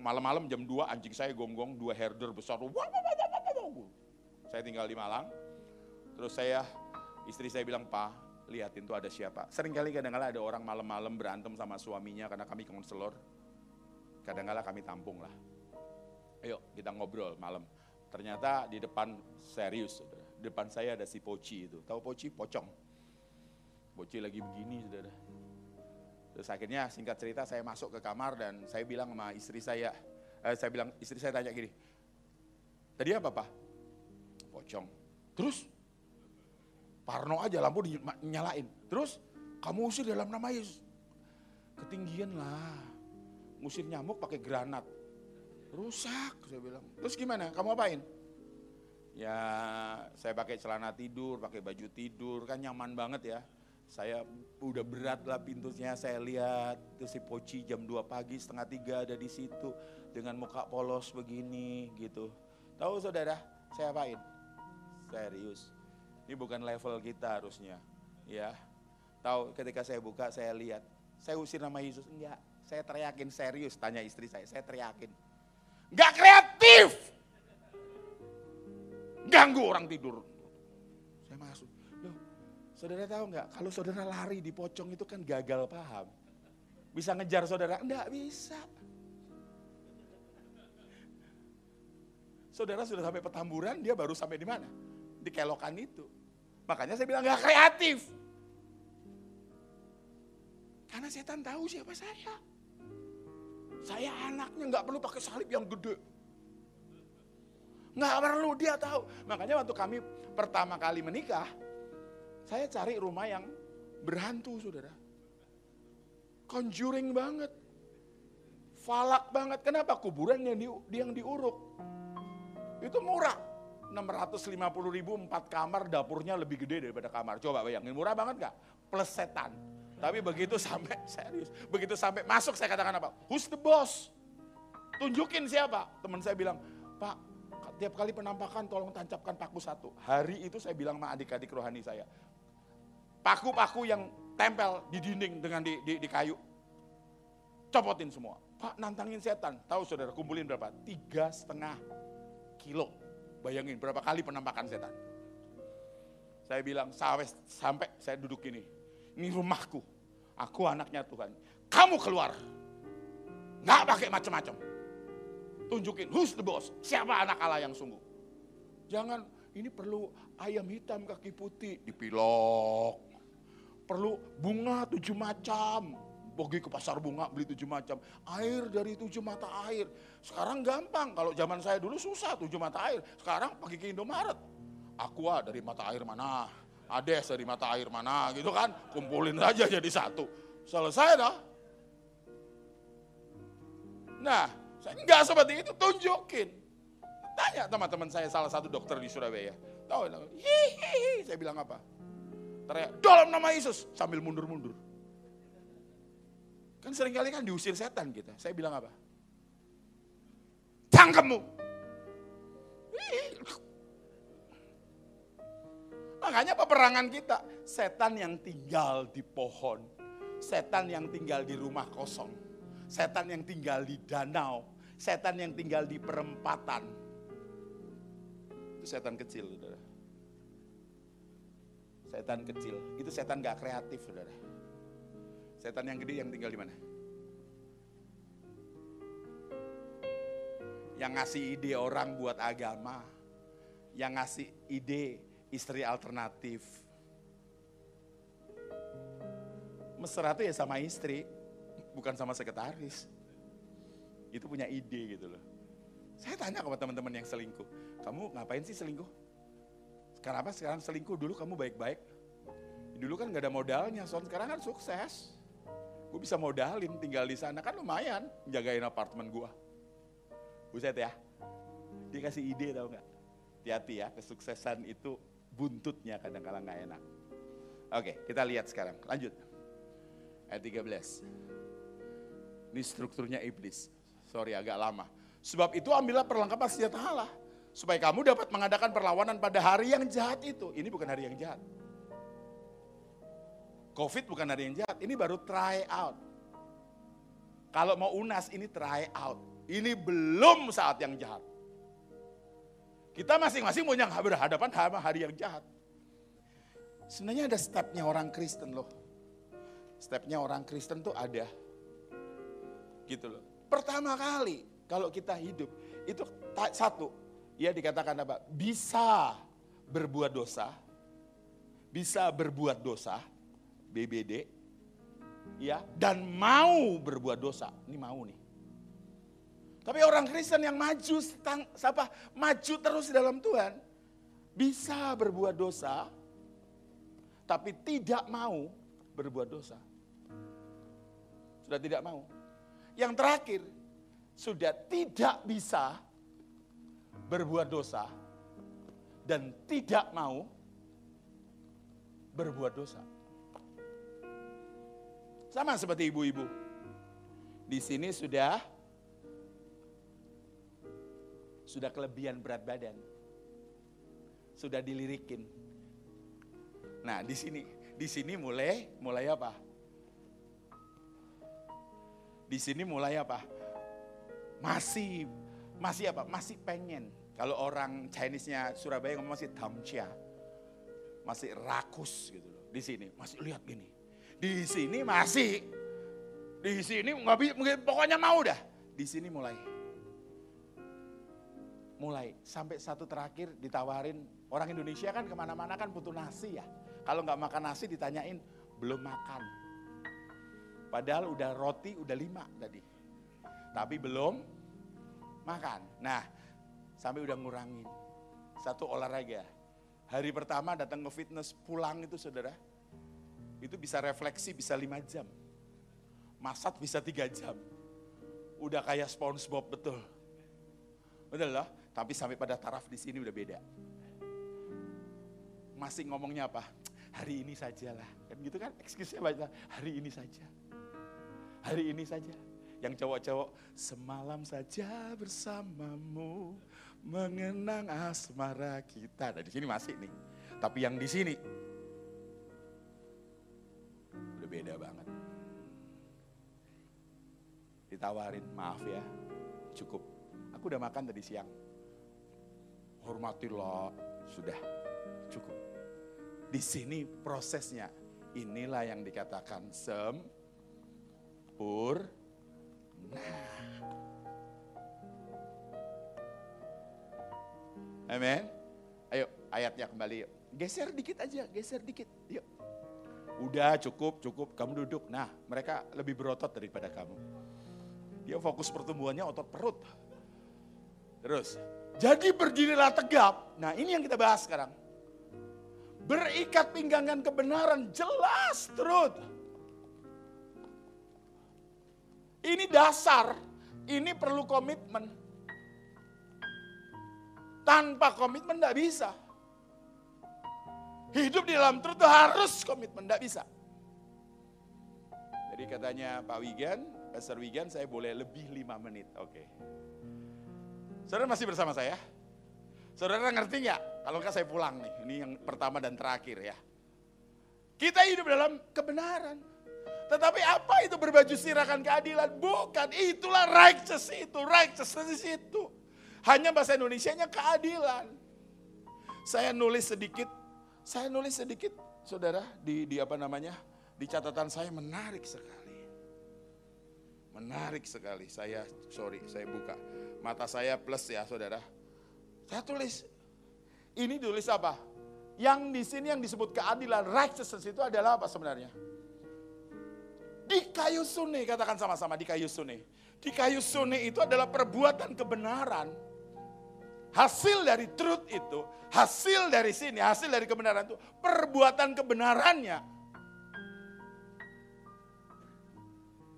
malam-malam jam 2 anjing saya gonggong dua herder besar. Saya tinggal di Malang. Terus saya, istri saya bilang, Pak, lihatin tuh ada siapa. Seringkali kadang-kala ada orang malam-malam berantem sama suaminya karena kami konselor. Kadang-kala kami tampung lah. Ayo kita ngobrol malam. Ternyata di depan serius, depan saya ada si Poci itu. Tahu Poci? Pocong. Poci lagi begini, saudara. Terus akhirnya singkat cerita saya masuk ke kamar dan saya bilang sama istri saya, eh, saya bilang istri saya tanya gini, tadi apa pak? pocong. Terus Parno aja lampu dinyalain. Terus kamu usir dalam nama Yesus. Ketinggian lah. Musir nyamuk pakai granat. Rusak saya bilang. Terus gimana? Kamu apain? Ya saya pakai celana tidur, pakai baju tidur, kan nyaman banget ya. Saya udah berat lah pintunya, saya lihat itu si Poci jam 2 pagi setengah tiga ada di situ dengan muka polos begini gitu. Tahu saudara, saya apain? Serius. Ini bukan level kita harusnya. Ya. Tahu ketika saya buka saya lihat, saya usir nama Yesus enggak. Saya teriakin serius tanya istri saya, saya teriakin. Enggak kreatif. Ganggu orang tidur. Saya masuk. Saudara tahu enggak, kalau saudara lari di pocong itu kan gagal paham. Bisa ngejar saudara? Enggak bisa. Saudara sudah sampai petamburan, dia baru sampai di mana? di kelokan itu. Makanya saya bilang gak kreatif. Karena setan tahu siapa saya. Saya anaknya nggak perlu pakai salib yang gede. Nggak perlu dia tahu. Makanya waktu kami pertama kali menikah, saya cari rumah yang berhantu saudara. Conjuring banget. Falak banget. Kenapa? Kuburan yang, di, yang diuruk. Itu murah. 650 ribu empat kamar dapurnya lebih gede daripada kamar. Coba bayangin murah banget gak? Plus setan. Tapi begitu sampai serius, begitu sampai masuk saya katakan apa? Who's the boss? Tunjukin siapa? Teman saya bilang, Pak, tiap kali penampakan tolong tancapkan paku satu. Hari itu saya bilang sama adik-adik rohani saya, paku-paku yang tempel di dinding dengan di, di, di kayu, copotin semua. Pak nantangin setan, tahu saudara kumpulin berapa? Tiga setengah kilo Bayangin berapa kali penampakan setan. Saya bilang, sampai, sampai saya duduk ini. Ini rumahku. Aku anaknya Tuhan. Kamu keluar. Nggak pakai macam-macam. Tunjukin, who's the boss? Siapa anak Allah yang sungguh? Jangan, ini perlu ayam hitam kaki putih. Dipilok. Perlu bunga tujuh macam pergi ke pasar bunga beli tujuh macam air dari tujuh mata air. Sekarang gampang, kalau zaman saya dulu susah tujuh mata air. Sekarang pergi ke Indomaret. Aqua dari mata air mana, Ades dari mata air mana gitu kan. Kumpulin saja jadi satu. Selesai dah. Nah, saya enggak seperti itu, tunjukin. Tanya teman-teman saya salah satu dokter di Surabaya. Tahu. Hihihi, saya bilang apa? Teriak, dalam nama Yesus, sambil mundur-mundur. Kan sering kali kan diusir setan kita. Saya bilang apa? Cangkemmu. Makanya peperangan kita, setan yang tinggal di pohon, setan yang tinggal di rumah kosong, setan yang tinggal di danau, setan yang tinggal di perempatan. Itu setan kecil, saudara. Setan kecil, itu setan gak kreatif, saudara. Setan yang gede yang tinggal di mana? Yang ngasih ide orang buat agama, yang ngasih ide istri alternatif. Mesra tuh ya sama istri, bukan sama sekretaris. Itu punya ide gitu loh. Saya tanya kepada teman-teman yang selingkuh, kamu ngapain sih selingkuh? Sekarang apa? Sekarang selingkuh dulu kamu baik-baik. Dulu kan gak ada modalnya, soal sekarang kan sukses. Gue bisa modalin tinggal di sana kan lumayan jagain apartemen gue. Buset ya. Dia kasih ide tau gak? Hati-hati ya, kesuksesan itu buntutnya kadang-kadang gak enak. Oke, kita lihat sekarang. Lanjut. Ayat 13. Ini strukturnya iblis. Sorry agak lama. Sebab itu ambillah perlengkapan senjata Allah. Supaya kamu dapat mengadakan perlawanan pada hari yang jahat itu. Ini bukan hari yang jahat. Covid bukan hari yang jahat, ini baru try out. Kalau mau unas ini try out. Ini belum saat yang jahat. Kita masing-masing punya berhadapan sama hari yang jahat. Sebenarnya ada stepnya orang Kristen loh. Stepnya orang Kristen tuh ada. Gitu loh. Pertama kali kalau kita hidup itu satu, ya dikatakan apa? Bisa berbuat dosa, bisa berbuat dosa, BBD, ya, dan mau berbuat dosa. Ini mau nih. Tapi orang Kristen yang maju, stang, siapa, maju terus dalam Tuhan, bisa berbuat dosa, tapi tidak mau berbuat dosa. Sudah tidak mau. Yang terakhir, sudah tidak bisa berbuat dosa dan tidak mau berbuat dosa. Sama seperti ibu-ibu. Di sini sudah sudah kelebihan berat badan. Sudah dilirikin. Nah, di sini di sini mulai mulai apa? Di sini mulai apa? Masih masih apa? Masih pengen. Kalau orang Chinese-nya Surabaya ngomong masih damcia. Masih rakus gitu loh. Di sini masih lihat gini di sini masih. Di sini nggak bisa, pokoknya mau dah. Di sini mulai. Mulai sampai satu terakhir ditawarin orang Indonesia kan ke mana-mana kan butuh nasi ya. Kalau nggak makan nasi ditanyain belum makan. Padahal udah roti udah lima tadi. Tapi belum makan. Nah sampai udah ngurangin. Satu olahraga. Hari pertama datang ke fitness, pulang itu saudara itu bisa refleksi bisa lima jam. Masat bisa tiga jam. Udah kayak SpongeBob betul. Betul loh, tapi sampai pada taraf di sini udah beda. Masih ngomongnya apa? Hari ini sajalah. Kan gitu kan, excuse-nya baca, hari ini saja. Hari ini saja. Yang cowok-cowok, semalam saja bersamamu mengenang asmara kita. Nah di sini masih nih. Tapi yang di sini, beda banget. Ditawarin, maaf ya, cukup. Aku udah makan tadi siang. Hormatilah, sudah cukup. Di sini prosesnya, inilah yang dikatakan sempurna. Amin. Ayo ayatnya kembali yuk. Geser dikit aja, geser dikit. Yuk. Udah cukup, cukup, kamu duduk. Nah mereka lebih berotot daripada kamu. Dia fokus pertumbuhannya otot perut. Terus, jadi berdirilah tegap. Nah ini yang kita bahas sekarang. Berikat pinggangan kebenaran, jelas terus. Ini dasar, ini perlu komitmen. Tanpa komitmen tidak bisa. Hidup di dalam truth itu harus komitmen, tidak bisa. Jadi katanya Pak Wigan, Pastor Wigan, saya boleh lebih lima menit. Oke. Saudara masih bersama saya? Saudara ngerti nggak? Kalau enggak saya pulang nih. Ini yang pertama dan terakhir ya. Kita hidup dalam kebenaran. Tetapi apa itu berbaju sirakan keadilan? Bukan, itulah righteous itu, righteousness itu. Hanya bahasa Indonesia-nya keadilan. Saya nulis sedikit, saya nulis sedikit, saudara, di, di apa namanya, di catatan saya menarik sekali. Menarik sekali, saya, sorry, saya buka. Mata saya plus ya saudara. Saya tulis, ini tulis apa? Yang di sini yang disebut keadilan, righteousness itu adalah apa sebenarnya? Di kayu sune, katakan sama-sama di kayu sune. Di kayu sune itu adalah perbuatan kebenaran. Hasil dari truth itu, hasil dari sini, hasil dari kebenaran itu, perbuatan kebenarannya.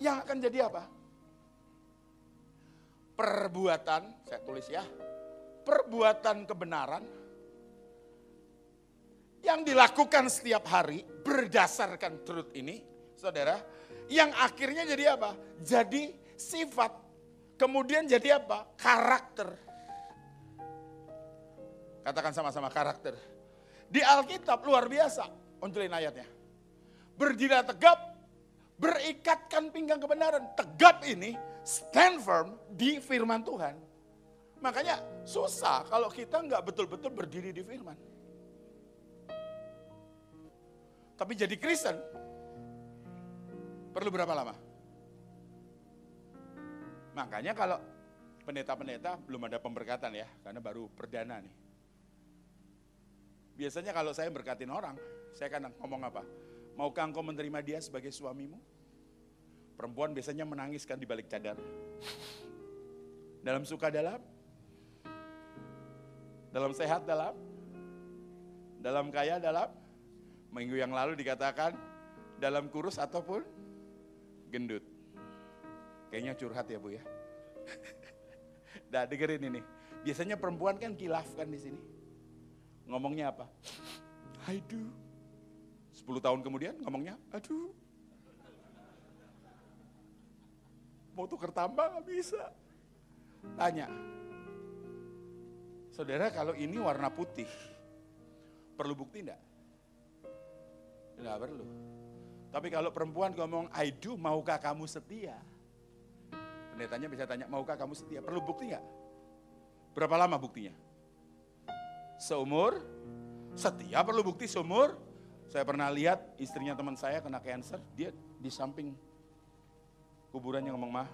Yang akan jadi apa? Perbuatan, saya tulis ya, perbuatan kebenaran yang dilakukan setiap hari berdasarkan truth ini, saudara, yang akhirnya jadi apa? Jadi sifat. Kemudian jadi apa? Karakter. Katakan sama-sama karakter. Di Alkitab luar biasa. Onculin ayatnya. Berdiri tegap, berikatkan pinggang kebenaran. Tegap ini stand firm di firman Tuhan. Makanya susah kalau kita nggak betul-betul berdiri di firman. Tapi jadi Kristen, Perlu berapa lama? Makanya kalau pendeta-pendeta belum ada pemberkatan ya, karena baru perdana nih. Biasanya kalau saya berkatin orang, saya kan ngomong apa? Maukah engkau menerima dia sebagai suamimu? Perempuan biasanya menangiskan di balik cadar. Dalam suka dalam, dalam sehat dalam, dalam kaya dalam, minggu yang lalu dikatakan dalam kurus ataupun gendut. Kayaknya curhat ya Bu ya. Nah dengerin ini. Biasanya perempuan kan kilaf kan di sini. Ngomongnya apa? I do. 10 tahun kemudian ngomongnya, aduh. Mau tuker tambah gak bisa. Tanya. Saudara kalau ini warna putih, perlu bukti enggak? Enggak perlu. Tapi kalau perempuan ngomong, I do, maukah kamu setia? Pendetanya bisa tanya, maukah kamu setia? Perlu bukti nggak? Berapa lama buktinya? Seumur? Setia perlu bukti seumur? Saya pernah lihat istrinya teman saya kena cancer, dia di samping kuburannya ngomong, mah,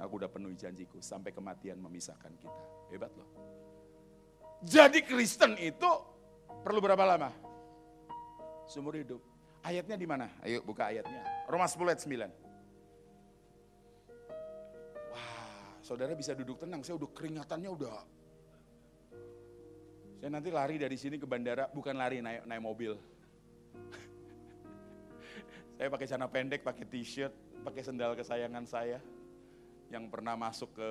aku udah penuhi janjiku sampai kematian memisahkan kita. Hebat loh. Jadi Kristen itu perlu berapa lama? Seumur hidup. Ayatnya di mana? Ayo buka ayatnya. Roma 10 ayat 9. Wah, saudara bisa duduk tenang. Saya udah keringatannya udah. Saya nanti lari dari sini ke bandara, bukan lari naik, naik mobil. saya pakai celana pendek, pakai t-shirt, pakai sendal kesayangan saya. Yang pernah masuk ke,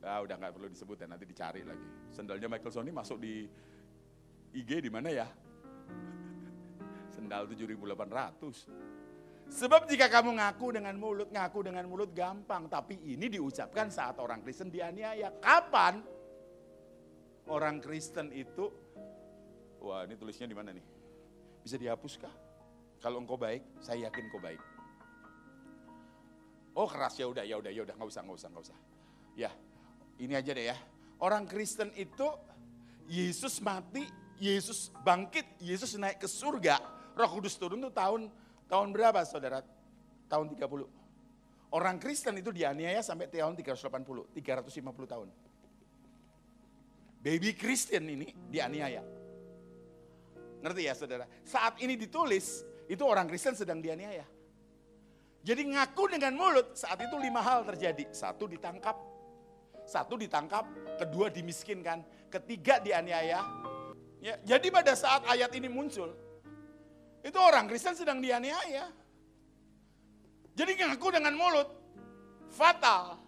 ah udah nggak perlu disebut ya, nanti dicari lagi. Sendalnya Michael Sony masuk di IG di mana ya? Sendal 7.800. Sebab jika kamu ngaku dengan mulut, ngaku dengan mulut gampang. Tapi ini diucapkan saat orang Kristen dianiaya. Kapan orang Kristen itu, wah ini tulisnya di mana nih? Bisa dihapuskah? Kalau engkau baik, saya yakin engkau baik. Oh keras ya udah ya udah ya udah nggak usah nggak usah nggak usah. Ya ini aja deh ya. Orang Kristen itu Yesus mati, Yesus bangkit, Yesus naik ke surga Roh Kudus turun itu tahun tahun berapa saudara? Tahun 30. Orang Kristen itu dianiaya sampai tahun 380, 350 tahun. Baby Kristen ini dianiaya. Ngerti ya saudara? Saat ini ditulis, itu orang Kristen sedang dianiaya. Jadi ngaku dengan mulut, saat itu lima hal terjadi. Satu ditangkap, satu ditangkap, kedua dimiskinkan, ketiga dianiaya. Ya, jadi pada saat ayat ini muncul, itu orang Kristen sedang dianiaya. Jadi ngaku dengan mulut, fatal.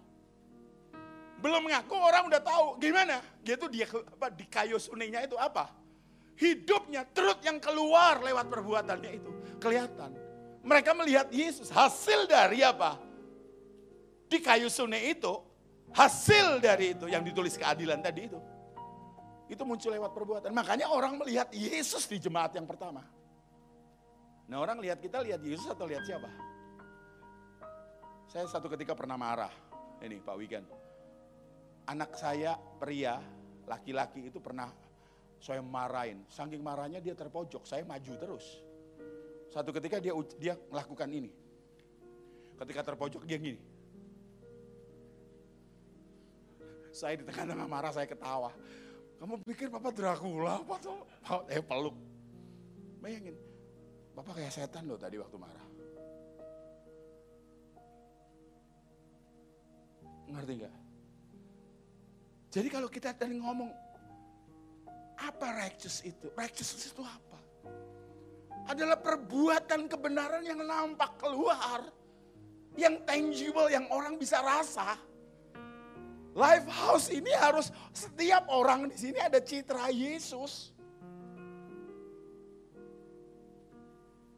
Belum ngaku orang udah tahu gimana. Dia tuh dia apa di kayu suninya itu apa? hidupnya, truth yang keluar lewat perbuatannya itu. Kelihatan. Mereka melihat Yesus, hasil dari apa? Di kayu sune itu, hasil dari itu yang ditulis keadilan tadi itu. Itu muncul lewat perbuatan. Makanya orang melihat Yesus di jemaat yang pertama. Nah orang lihat kita lihat Yesus atau lihat siapa? Saya satu ketika pernah marah. Ini Pak Wigan. Anak saya pria, laki-laki itu pernah saya marahin. Saking marahnya dia terpojok, saya maju terus. Satu ketika dia dia melakukan ini. Ketika terpojok dia gini. Saya di tengah-tengah marah, saya ketawa. Kamu pikir Papa Dracula apa tuh? Eh peluk. Bayangin, Papa kayak setan loh tadi waktu marah. Ngerti nggak? Jadi kalau kita tadi ngomong, apa righteous itu? Righteous itu apa? Adalah perbuatan kebenaran yang nampak keluar. Yang tangible, yang orang bisa rasa. Life house ini harus setiap orang di sini ada citra Yesus.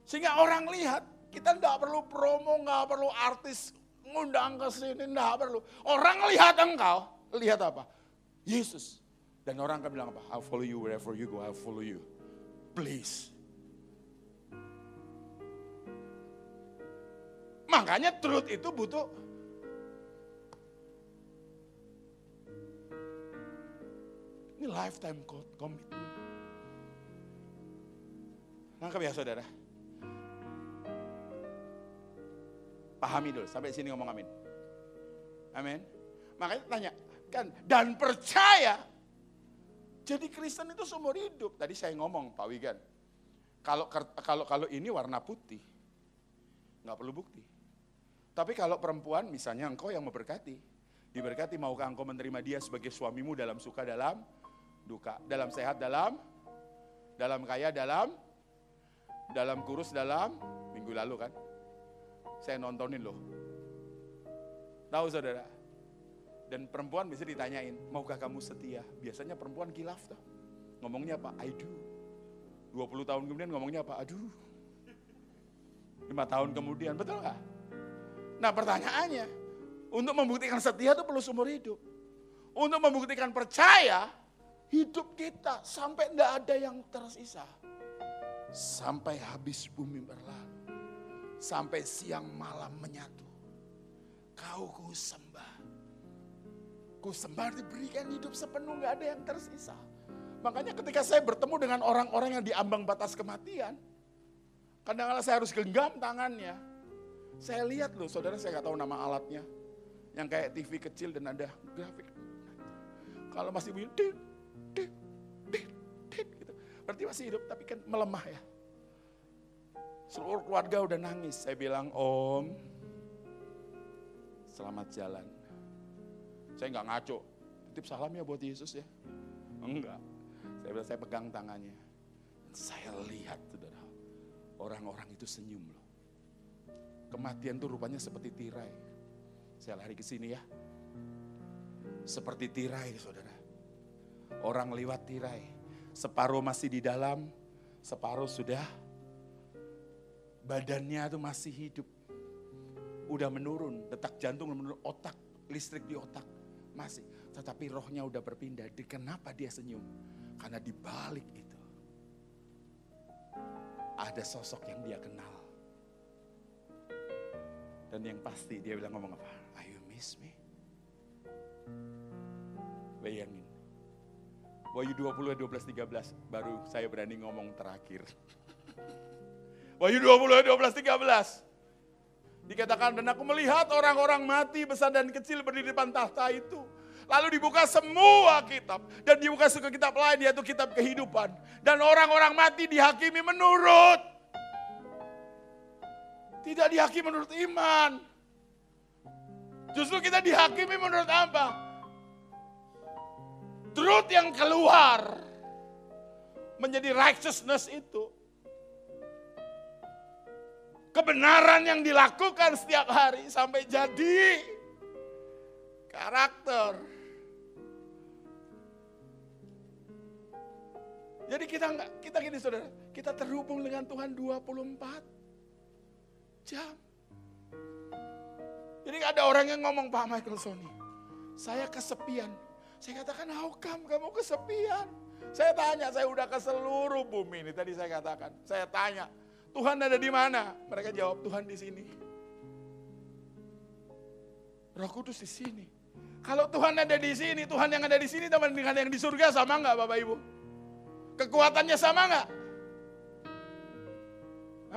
Sehingga orang lihat, kita nggak perlu promo, nggak perlu artis ngundang ke sini, nggak perlu. Orang lihat engkau, lihat apa? Yesus. Dan orang akan bilang apa? I'll follow you wherever you go, I'll follow you. Please. Makanya truth itu butuh Ini lifetime commitment. Nangkep ya saudara? Pahami dulu, sampai sini ngomong amin. Amin. Makanya tanya, kan dan percaya. Jadi Kristen itu seumur hidup. Tadi saya ngomong Pak Wigan. Kalau kalau kalau ini warna putih, nggak perlu bukti. Tapi kalau perempuan, misalnya engkau yang memberkati, diberkati maukah engkau menerima dia sebagai suamimu dalam suka dalam duka, dalam sehat dalam dalam kaya dalam dalam kurus dalam minggu lalu kan saya nontonin loh. Tahu saudara? Dan perempuan bisa ditanyain, maukah kamu setia? Biasanya perempuan kilaf tuh. Ngomongnya apa? I do. 20 tahun kemudian ngomongnya apa? Aduh. 5 tahun kemudian, betul nggak? Nah pertanyaannya, untuk membuktikan setia itu perlu seumur hidup. Untuk membuktikan percaya, hidup kita sampai tidak ada yang tersisa. Sampai habis bumi berlalu sampai siang malam menyatu. Kau ku sembah. Ku sembah diberikan hidup sepenuh, nggak ada yang tersisa. Makanya ketika saya bertemu dengan orang-orang yang diambang batas kematian, kadang-kadang saya harus genggam tangannya. Saya lihat loh, saudara saya nggak tahu nama alatnya. Yang kayak TV kecil dan ada grafik. Kalau masih bunyi, dit, dit, dit, dit, gitu. Berarti masih hidup, tapi kan melemah ya. Seluruh keluarga udah nangis. Saya bilang, Om, selamat jalan. Saya nggak ngaco. Titip salam ya buat Yesus ya. Enggak. Saya bilang, saya pegang tangannya. Saya lihat, saudara, orang-orang itu senyum loh. Kematian tuh rupanya seperti tirai. Saya lari ke sini ya. Seperti tirai, saudara. Orang lewat tirai. Separuh masih di dalam, separuh sudah badannya itu masih hidup. Udah menurun, detak jantung menurun, otak, listrik di otak masih. Tetapi rohnya udah berpindah. Kenapa dia senyum? Karena di balik itu ada sosok yang dia kenal. Dan yang pasti dia bilang ngomong apa? Are you miss me? Bayangin. Wahyu 20, 12, 13 baru saya berani ngomong terakhir. Wahyu 20, 12, 13. Dikatakan, dan aku melihat orang-orang mati besar dan kecil berdiri di depan tahta itu. Lalu dibuka semua kitab. Dan dibuka suku kitab lain yaitu kitab kehidupan. Dan orang-orang mati dihakimi menurut. Tidak dihakimi menurut iman. Justru kita dihakimi menurut apa? Truth yang keluar. Menjadi righteousness itu kebenaran yang dilakukan setiap hari sampai jadi karakter. Jadi kita enggak, kita gini saudara, kita terhubung dengan Tuhan 24 jam. Jadi ada orang yang ngomong Pak Michael Sony, saya kesepian. Saya katakan, how come kamu kesepian? Saya tanya, saya udah ke seluruh bumi ini. Tadi saya katakan, saya tanya, Tuhan ada di mana? Mereka jawab, Tuhan di sini. Roh Kudus di sini. Kalau Tuhan ada di sini, Tuhan yang ada di sini teman dengan yang di surga sama nggak Bapak Ibu? Kekuatannya sama nggak?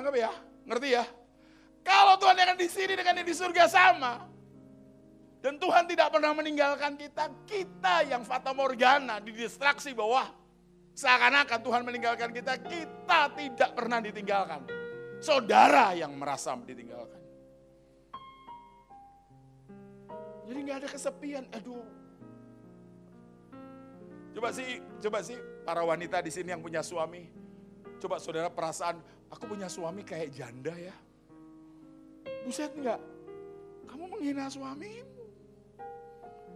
Anggap ya, ngerti ya? Kalau Tuhan yang di sini dengan yang di surga sama, dan Tuhan tidak pernah meninggalkan kita, kita yang fata morgana didistraksi bahwa seakan-akan Tuhan meninggalkan kita, kita tidak pernah ditinggalkan. Saudara yang merasa ditinggalkan. Jadi nggak ada kesepian. Aduh. Coba sih, coba sih para wanita di sini yang punya suami. Coba saudara perasaan, aku punya suami kayak janda ya. Buset enggak? Kamu menghina suamimu.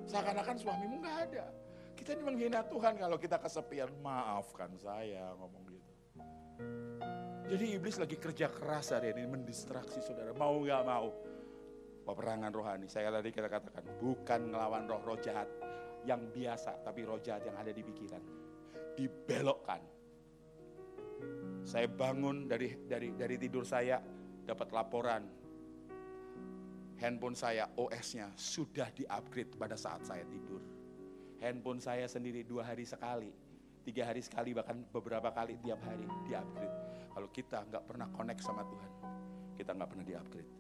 Seakan-akan suamimu nggak ada. Kita ini menghina Tuhan kalau kita kesepian. Maafkan saya ngomong gitu. Jadi iblis lagi kerja keras hari ini mendistraksi saudara. Mau nggak mau. Peperangan rohani. Saya tadi kita katakan bukan melawan roh-roh jahat yang biasa. Tapi roh jahat yang ada di pikiran. Dibelokkan. Saya bangun dari dari dari tidur saya dapat laporan handphone saya OS-nya sudah di-upgrade pada saat saya tidur. Handphone saya sendiri dua hari sekali, tiga hari sekali, bahkan beberapa kali tiap hari di-upgrade. Kalau kita nggak pernah connect sama Tuhan, kita nggak pernah di-upgrade.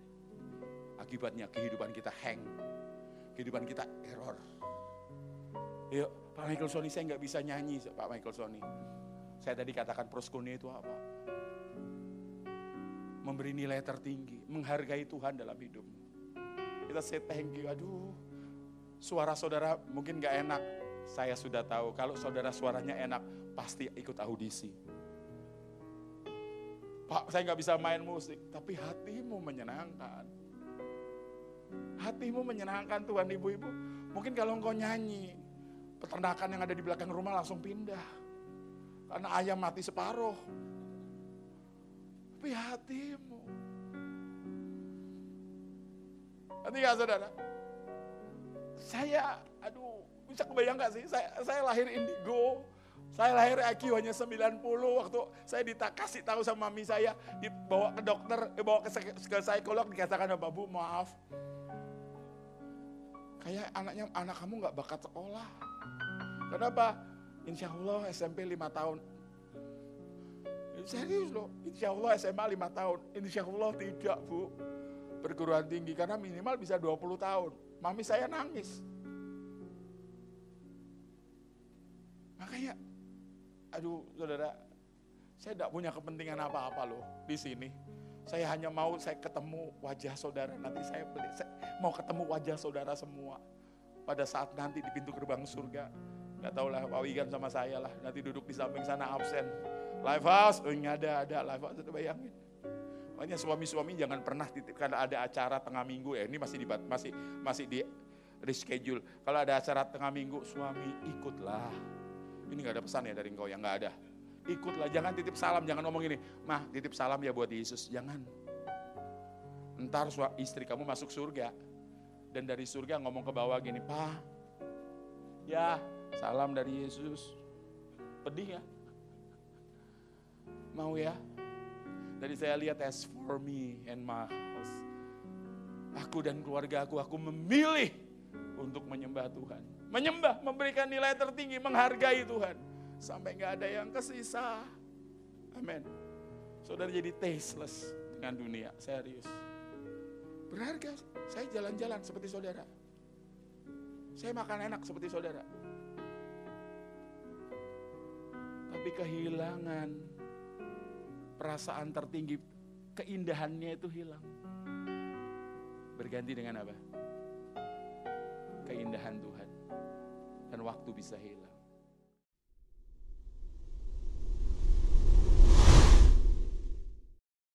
Akibatnya kehidupan kita hang, kehidupan kita error. Yuk, Pak Michael Sony saya nggak bisa nyanyi, Pak Michael Sony. Saya tadi katakan proskone itu apa? Memberi nilai tertinggi, menghargai Tuhan dalam hidup kita say thank you. Aduh, suara saudara mungkin gak enak. Saya sudah tahu, kalau saudara suaranya enak, pasti ikut audisi. Pak, saya nggak bisa main musik, tapi hatimu menyenangkan. Hatimu menyenangkan Tuhan ibu-ibu. Mungkin kalau engkau nyanyi, peternakan yang ada di belakang rumah langsung pindah. Karena ayam mati separuh. Tapi hatimu, Nanti gak saudara? Saya, aduh, bisa kebayang gak sih? Saya, saya lahir indigo, saya lahir IQ hanya 90 waktu saya dikasih tahu sama mami saya, dibawa ke dokter, dibawa ke, ke psikolog, dikatakan sama bu maaf. Kayak anaknya, anak kamu gak bakat sekolah. Kenapa? Insya Allah SMP 5 tahun. Serius loh, insya Allah SMA 5 tahun. Insya Allah tidak bu perguruan tinggi karena minimal bisa 20 tahun. Mami saya nangis. Makanya, aduh saudara, saya tidak punya kepentingan apa-apa loh di sini. Saya hanya mau saya ketemu wajah saudara. Nanti saya, saya mau ketemu wajah saudara semua. Pada saat nanti di pintu gerbang surga. Gak tau lah Pak Wigan sama saya lah. Nanti duduk di samping sana absen. Live house, oh ada, ada live house. Bayangin. Makanya suami-suami jangan pernah titip karena ada acara tengah minggu ya. Ini masih di masih masih di reschedule. Kalau ada acara tengah minggu, suami ikutlah. Ini nggak ada pesan ya dari engkau yang nggak ada. Ikutlah, jangan titip salam, jangan ngomong ini. Mah, titip salam ya buat Yesus, jangan. Ntar istri kamu masuk surga dan dari surga ngomong ke bawah gini, Pak, ya salam dari Yesus. Pedih ya? Mau ya? Tadi saya lihat as for me and my house. Aku dan keluarga aku, aku memilih untuk menyembah Tuhan. Menyembah, memberikan nilai tertinggi, menghargai Tuhan. Sampai nggak ada yang kesisa. Amin. Saudara jadi tasteless dengan dunia, serius. Berharga, saya jalan-jalan seperti saudara. Saya makan enak seperti saudara. Tapi kehilangan perasaan tertinggi, keindahannya itu hilang. Berganti dengan apa? Keindahan Tuhan. Dan waktu bisa hilang.